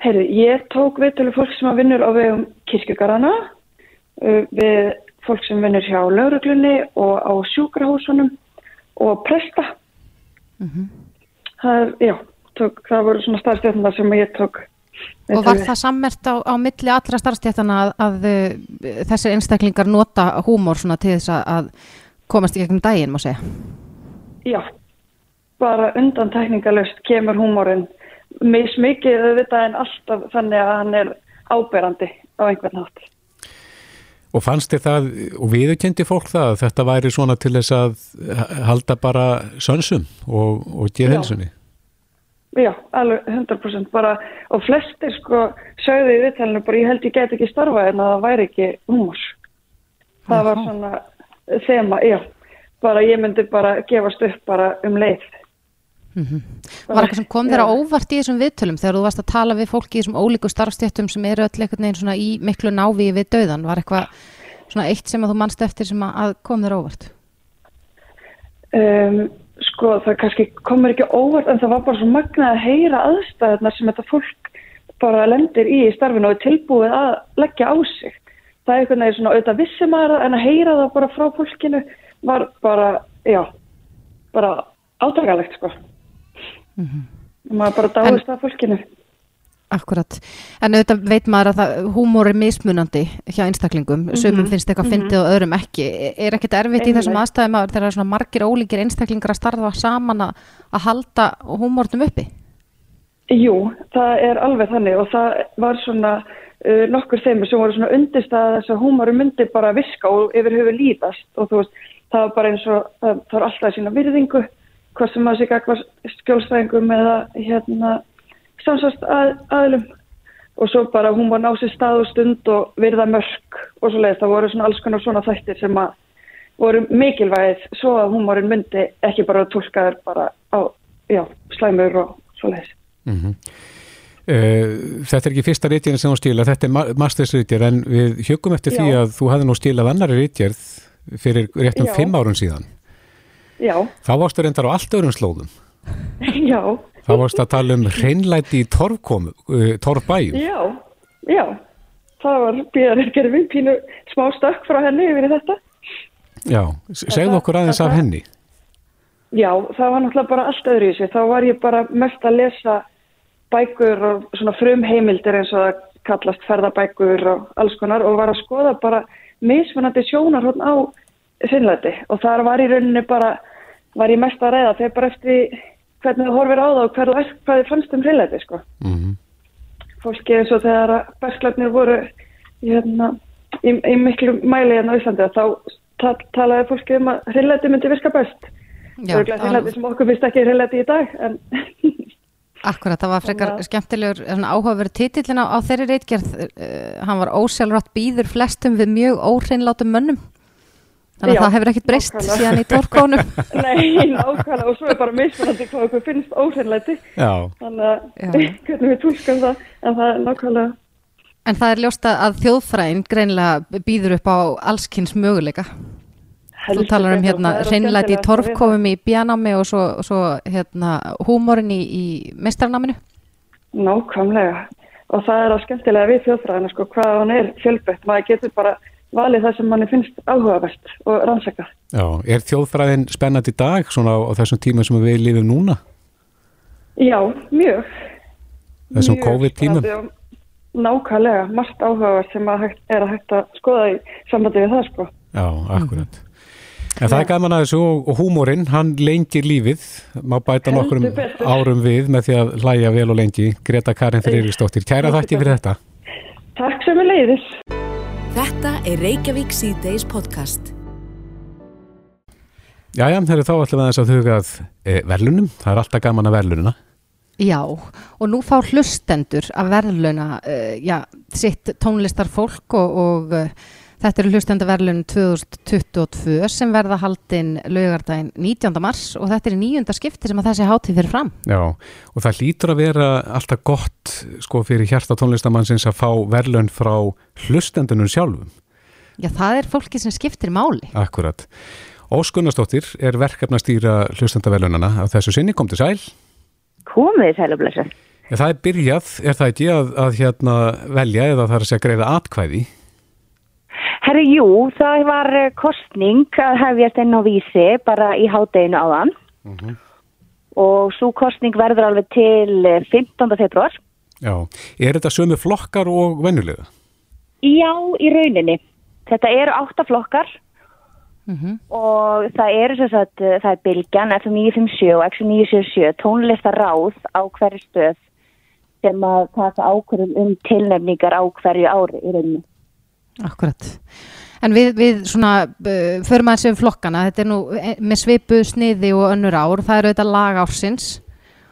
Heyrðu, ég tók viðtölu fólk sem að vinnur á vegum kirkjugarana uh, við fólk sem vinnur hjá lauruglunni og á sjúkrahúsunum og presta það er, já, tók, það voru svona starfstjættum sem ég tók Og var það sammert á, á milli allra starfstjættana að, að uh, þessir einstaklingar nota húmor svona til þess að, að komast í gegnum daginn, má segja? Já, bara undan tekningalöst kemur húmórin mismikið auðvitað en alltaf þannig að hann er áberandi á einhvern hátt. Og fannst þið það, og viðurkendi fólk það, að þetta væri svona til þess að halda bara sönsum og, og geðhelsunni? Já, alveg 100% bara og flestir sko sögðu í viðtælinu bara ég held ég get ekki starfað en að það væri ekki húmor. Það var svona þema, já, bara ég myndi bara gefast upp bara um leið. Var eitthvað sem kom þér á óvart í þessum viðtölum þegar þú varst að tala við fólki í þessum ólíku starfstjættum sem eru öll einhvern veginn svona í miklu návíi við dauðan? Var eitthvað svona eitt sem að þú mannst eftir sem að- að kom þér á óvart? Um, sko það kannski komur ekki óvart en það var bara svo magnað að heyra aðstæðunar sem þetta fólk bara lendir í í starfinu og er tilbúið að leggja á sig. Það er einhvern veginn svona auðvitað vissi maður það, en að heyra það bara frá fólkinu var bara, já, bara átakalegt sko. Maður bara dáist að fólkinu. Akkurat. En auðvitað veit maður að húmór er mismunandi hjá einstaklingum. Sumum finnst eitthvað fyndið og öðrum ekki. Er ekkert erfitt í þessum aðstæðum að það er svona margir ólíkir einstaklingar að starfa saman að, að halda húmórnum uppi? Jú, það er alveg þannig og það var svona uh, nokkur þeimur sem voru svona undirstað þess að húmoru myndi bara viska og yfir höfu líðast og þú veist, það var bara eins og það, það var alltaf sína virðingu hvað sem maður sé gagvar skjólstæðingum eða hérna samsast að, aðlum og svo bara hún var ná sér stað og stund og virða mörk og svo leiðist það voru svona alls konar svona þættir sem að voru mikilvægið svo að húmórin myndi ekki bara tólkaður bara á, já, slæmur og svo leiðis. Uh, þetta er ekki fyrsta rítjörn sem þú stíla, þetta er ma mastersrítjörn en við hjögum eftir því Já. að þú hafði nú stílað annari rítjörn fyrir réttum Já. fimm árun síðan. Já, Þá varstu reyndar á allt öðrum slóðum. <laughs> já, Þá varstu að tala um hreinlæti í torfkomu, uh, torfbæjum. já, já, það var bíðargerfin, pínu smá stökk frá henni yfir þetta. Já, segðu okkur aðeins af henni. Já, það var náttúrulega bara allt öðru í sig. Þá var ég bara mest að lesa bækur og svona frum heimildir eins og það kallast ferðabækur og alls konar og var að skoða bara mismunandi sjónarhótt á sinnleiti og þar var í rauninni bara, var ég mest að reyða þegar bara eftir hvernig þú horfir á það og hvað þið fannst um sinnleiti sko. Mm -hmm. Fólki eins og þegar bersklarnir voru hérna, í, í miklu mæli hérna á Íslandi þá tal, talaði fólki um að sinnleiti myndi virka best. Já, það er sinnleiti sem okkur finnst ekki sinnleiti í dag en Akkurat, það var frekar Þannig... skemmtilegur áhugaverð títillin á, á þeirri reitgerð uh, hann var ósjálfrátt býður flestum við mjög óhreinlátum mönnum þannig að Já, það hefur ekkert breyst síðan í tórkónum <laughs> Nei, nákvæmlega. Og svo er bara mismunandi hvað okkur finnst óhreinlæti þannig að <laughs> hvernig við tólskum það en það er nákvæmlega En það er ljósta að þjóðfræðin greinlega býður upp á allskynns möguleika. Þú talar um hérna hreinlæti í torfkofum í bjánámi og svo, svo hérna húmórin í, í mestrarnáminu? Nákvæmlega. Og það er á skemmtilega við þjóðfræðina sko hvað hann er fjölbætt, maður getur bara valið það sem manni finnst áhugavert og rannsaka. Já, er þjóðfræðin spennandi í dag svona á, á þessum tíma sem við lifum núna? Já, mjög. Þessum COVID-tímum? Nákvæmlega, margt áhugavert sem að hægt, er að hægt að skoða í sambandi við það sko. Já, akkurat. En það er gaman að þessu og húmórin, hann lengir lífið, má bæta nokkur árum við með því að hlæja vel og lengi. Greta Karin Freyristóttir, kæra þakki fyrir þetta. Takk sem er leiðis. Þetta er Reykjavík C-Days podcast. Jæja, þeir eru þá allir með þess að hugað e, verlunum. Það er alltaf gaman að verlununa. Já, og nú fá hlustendur að verluna e, já, sitt tónlistarfólk og, og Þetta eru hlustendaverlun 2022 sem verða haldinn laugardaginn 19. mars og þetta er nýjunda skipti sem að þessi hátíð fyrir fram. Já, og það lítur að vera alltaf gott sko fyrir hjarta tónlistamannsins að fá verlun frá hlustendunum sjálfum. Já, það er fólki sem skiptir máli. Akkurat. Óskunnastóttir er verkefnastýra hlustendaverlunana að þessu sinni kom til sæl. Komið sæl og blessa. Það er byrjað, er það ekki að, að hérna velja eða það er að segja greiða atkvæði? Herru, jú, það var eh, kostning að hefjast einn á vísi bara í hádeginu áðan mhm. -huh. og svo kostning verður alveg til 15. Eh, februar. Já, er þetta sömu flokkar og vennulega? Já, í rauninni. Þetta eru átta flokkar mhm. -huh. og það eru svo að eh, það er Bilgjan, FM957 og X977 tónlistaráð á hverju stöð sem að taka ákvörðum um tilnefningar á hverju ári í rauninni. Akkurat. En við, við svona, uh, förum að séu flokkana, þetta er nú eh, með svipu, sniði og önnur ár, það eru þetta lag ársins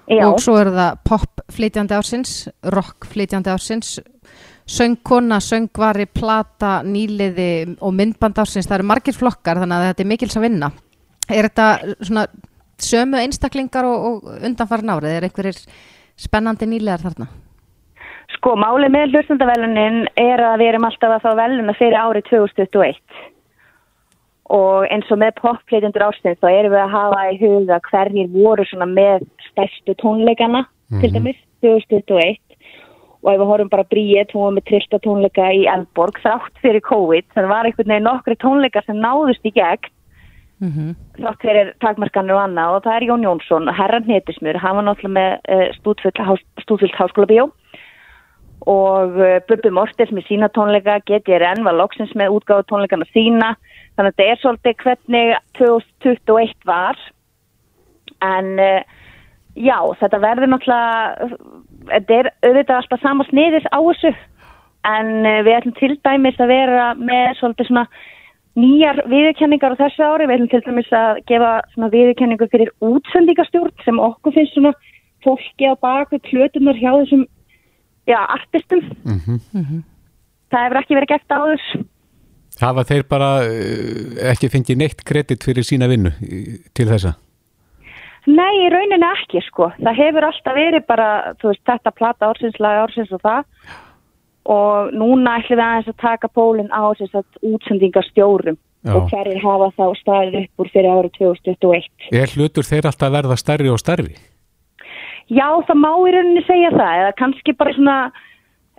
Já. og svo eru það pop flytjandi ársins, rock flytjandi ársins, söngkona, söngvari, plata, nýliði og myndband ársins, það eru margir flokkar þannig að þetta er mikils að vinna. Er þetta svona sömu einstaklingar og, og undanfara nárið, er einhverjir spennandi nýliðar þarna? Sko, málið með hlustandavelunin er að við erum alltaf að fá veluna fyrir árið 2021 og eins og með poppleytundur ástæðin þá erum við að hafa í huga hverjir voru svona með stærstu tónleikana mm -hmm. til mhm. dæmis 2021 og ef við horfum bara bríið, hún var með trillta tónleika í Elborg þátt fyrir COVID þannig var einhvern veginn nokkri tónleika sem náðust í gegn mm -hmm. þátt fyrir takmarkanir og annað og það er Jón Jónsson, herran Hetismur hann var náttúrulega með uh, stúdfullt háskóla bíó og uh, Bubbi Mortels með sína tónleika, GTRN var loksins með útgáðu tónleikana sína. Þannig að þetta er svolítið hvernig 2021 var. En uh, já, þetta verður náttúrulega þetta er auðvitað alltaf sama sniðis á þessu. En uh, við ætlum til dæmis að vera með svolítið svona nýjar viðurkenningar á þessu ári, við ætlum til dæmis að gefa svona viðurkenningu fyrir útsendíkastjórn sem okkur finnst svona fólki á baku klötunar hjá þessum já, artistum mm -hmm. það hefur ekki verið gert áður Hafa þeir bara uh, ekki fengið neitt kredit fyrir sína vinnu til þessa? Nei, í rauninni ekki sko það hefur alltaf verið bara veist, þetta plata ársins, laga ársins og það og núna ætlum við aðeins að taka pólinn á útsendingarstjórum Já. og hverjir hafa þá staðið upp úr fyrir árið 2021 Er hlutur þeir alltaf verða stærri og stærri? Já, það má í rauninni segja það eða kannski bara svona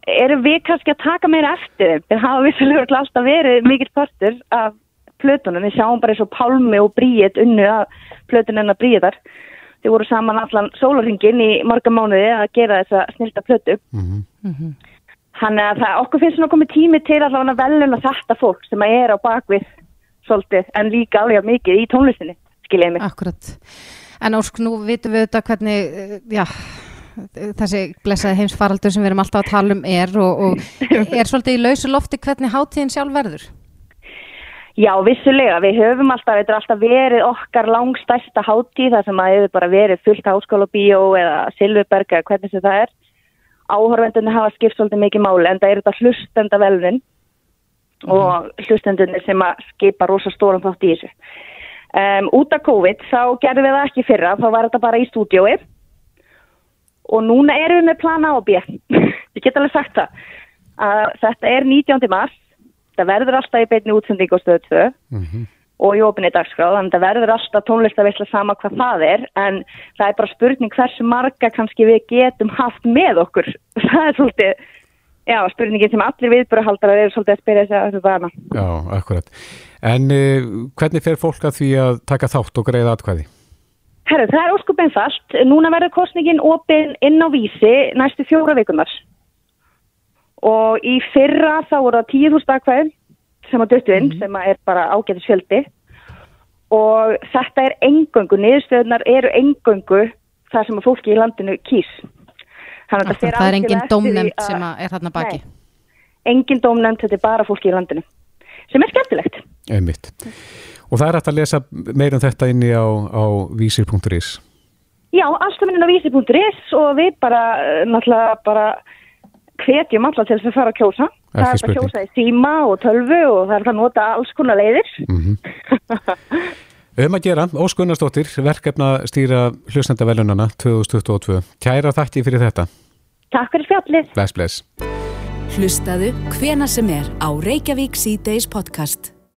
erum við kannski að taka meira eftir. Þeir hafa vissulega alltaf verið mikill partur af plötunum. Við sjáum bara eins og Pálmi og Bríet unnu af plötunum en að Bríetar. Þeir voru saman allan sólarringin í marga mánuði að gera þessa snilda plötu. Mm Mhm. Þannig að það, okkur finnst svona komið tími til að veluna þetta fólk sem að er á bakvið svolítið en líka alveg mikið í tónlistinni, skiljaði mig. Akkurat. En Ósk, nú vitum við þetta hvernig, eh, já, þessi blessaði heimsfaraldur sem við erum alltaf að tala um er og, og <laughs> er svolítið í lausu lofti hvernig hátíðin sjálf verður? Já, vissulega, við höfum alltaf, þetta er alltaf verið okkar langstæsta hátíð þar sem að hefur bara verið fullt háskóla bíó eða Silverberg eða hvernig sem það er. Áhorfendunni hafa skipt svolítið mikið máli en það er þetta hlustenda velvin og hlustendunni sem að skipa rosa stóran þátt í þessu. Um, út af COVID þá gerðum við það ekki fyrra, þá var þetta bara í stúdiói og núna erum við með plana á B. <laughs> Ég get alveg sagt það. Að þetta er 19. mars, það verður alltaf í beinni útsending á stöðu 2 Mhm. og í opinni dagskráð, þannig að það verður alltaf tónlistaveisla sama hvað það er, en það er bara spurning hversu marga kannski við getum haft með okkur. <laughs> Það er svolítið, já, spurningin sem allir viðbúrahaldar eru svolítið að spyrja sig að þessu bana. Já, akkurat. En uh, hvernig fer fólk að því að taka þátt og greiða atkvæði? Herru, það er óskup einfalt. Núna verður kostningin opin inn á vísi næstu fjóra vikunar. Og í fyrra þá voru það 10.000 aðkvæðin sem að döttu inn, sem að er bara ágætis fjöldi. Og þetta er engöngu, niðurstöðunar eru engöngu það sem að fólki í landinu kýs. Þannig að það er engin algjörlega eftir því dómnefnd að- sem að er þarna baki. Nei, engin dómnefnd, þetta er bara fólki í landinu. Sem er skemmtilegt. Einmitt. Og það er hægt að lesa meira um þetta inni á, á vísir.is. Já, alltaf minna á vísi.is og við bara, eh, náttúrulega bara hvetjum alla til þess að fara að kjósa. það er bara að spurning. kjósa í síma og tölvu og það er að nota alls konar leiðir. <laughs> Um að gera, Ós Gunnarsdóttir, verkefna stýra hlustendavelunana 2022. Kæra þakki fyrir þetta. Takk fyrir spjallið. Bless, bless. Hlustaðu hvena sem er á Reykjavík C-Days podcast.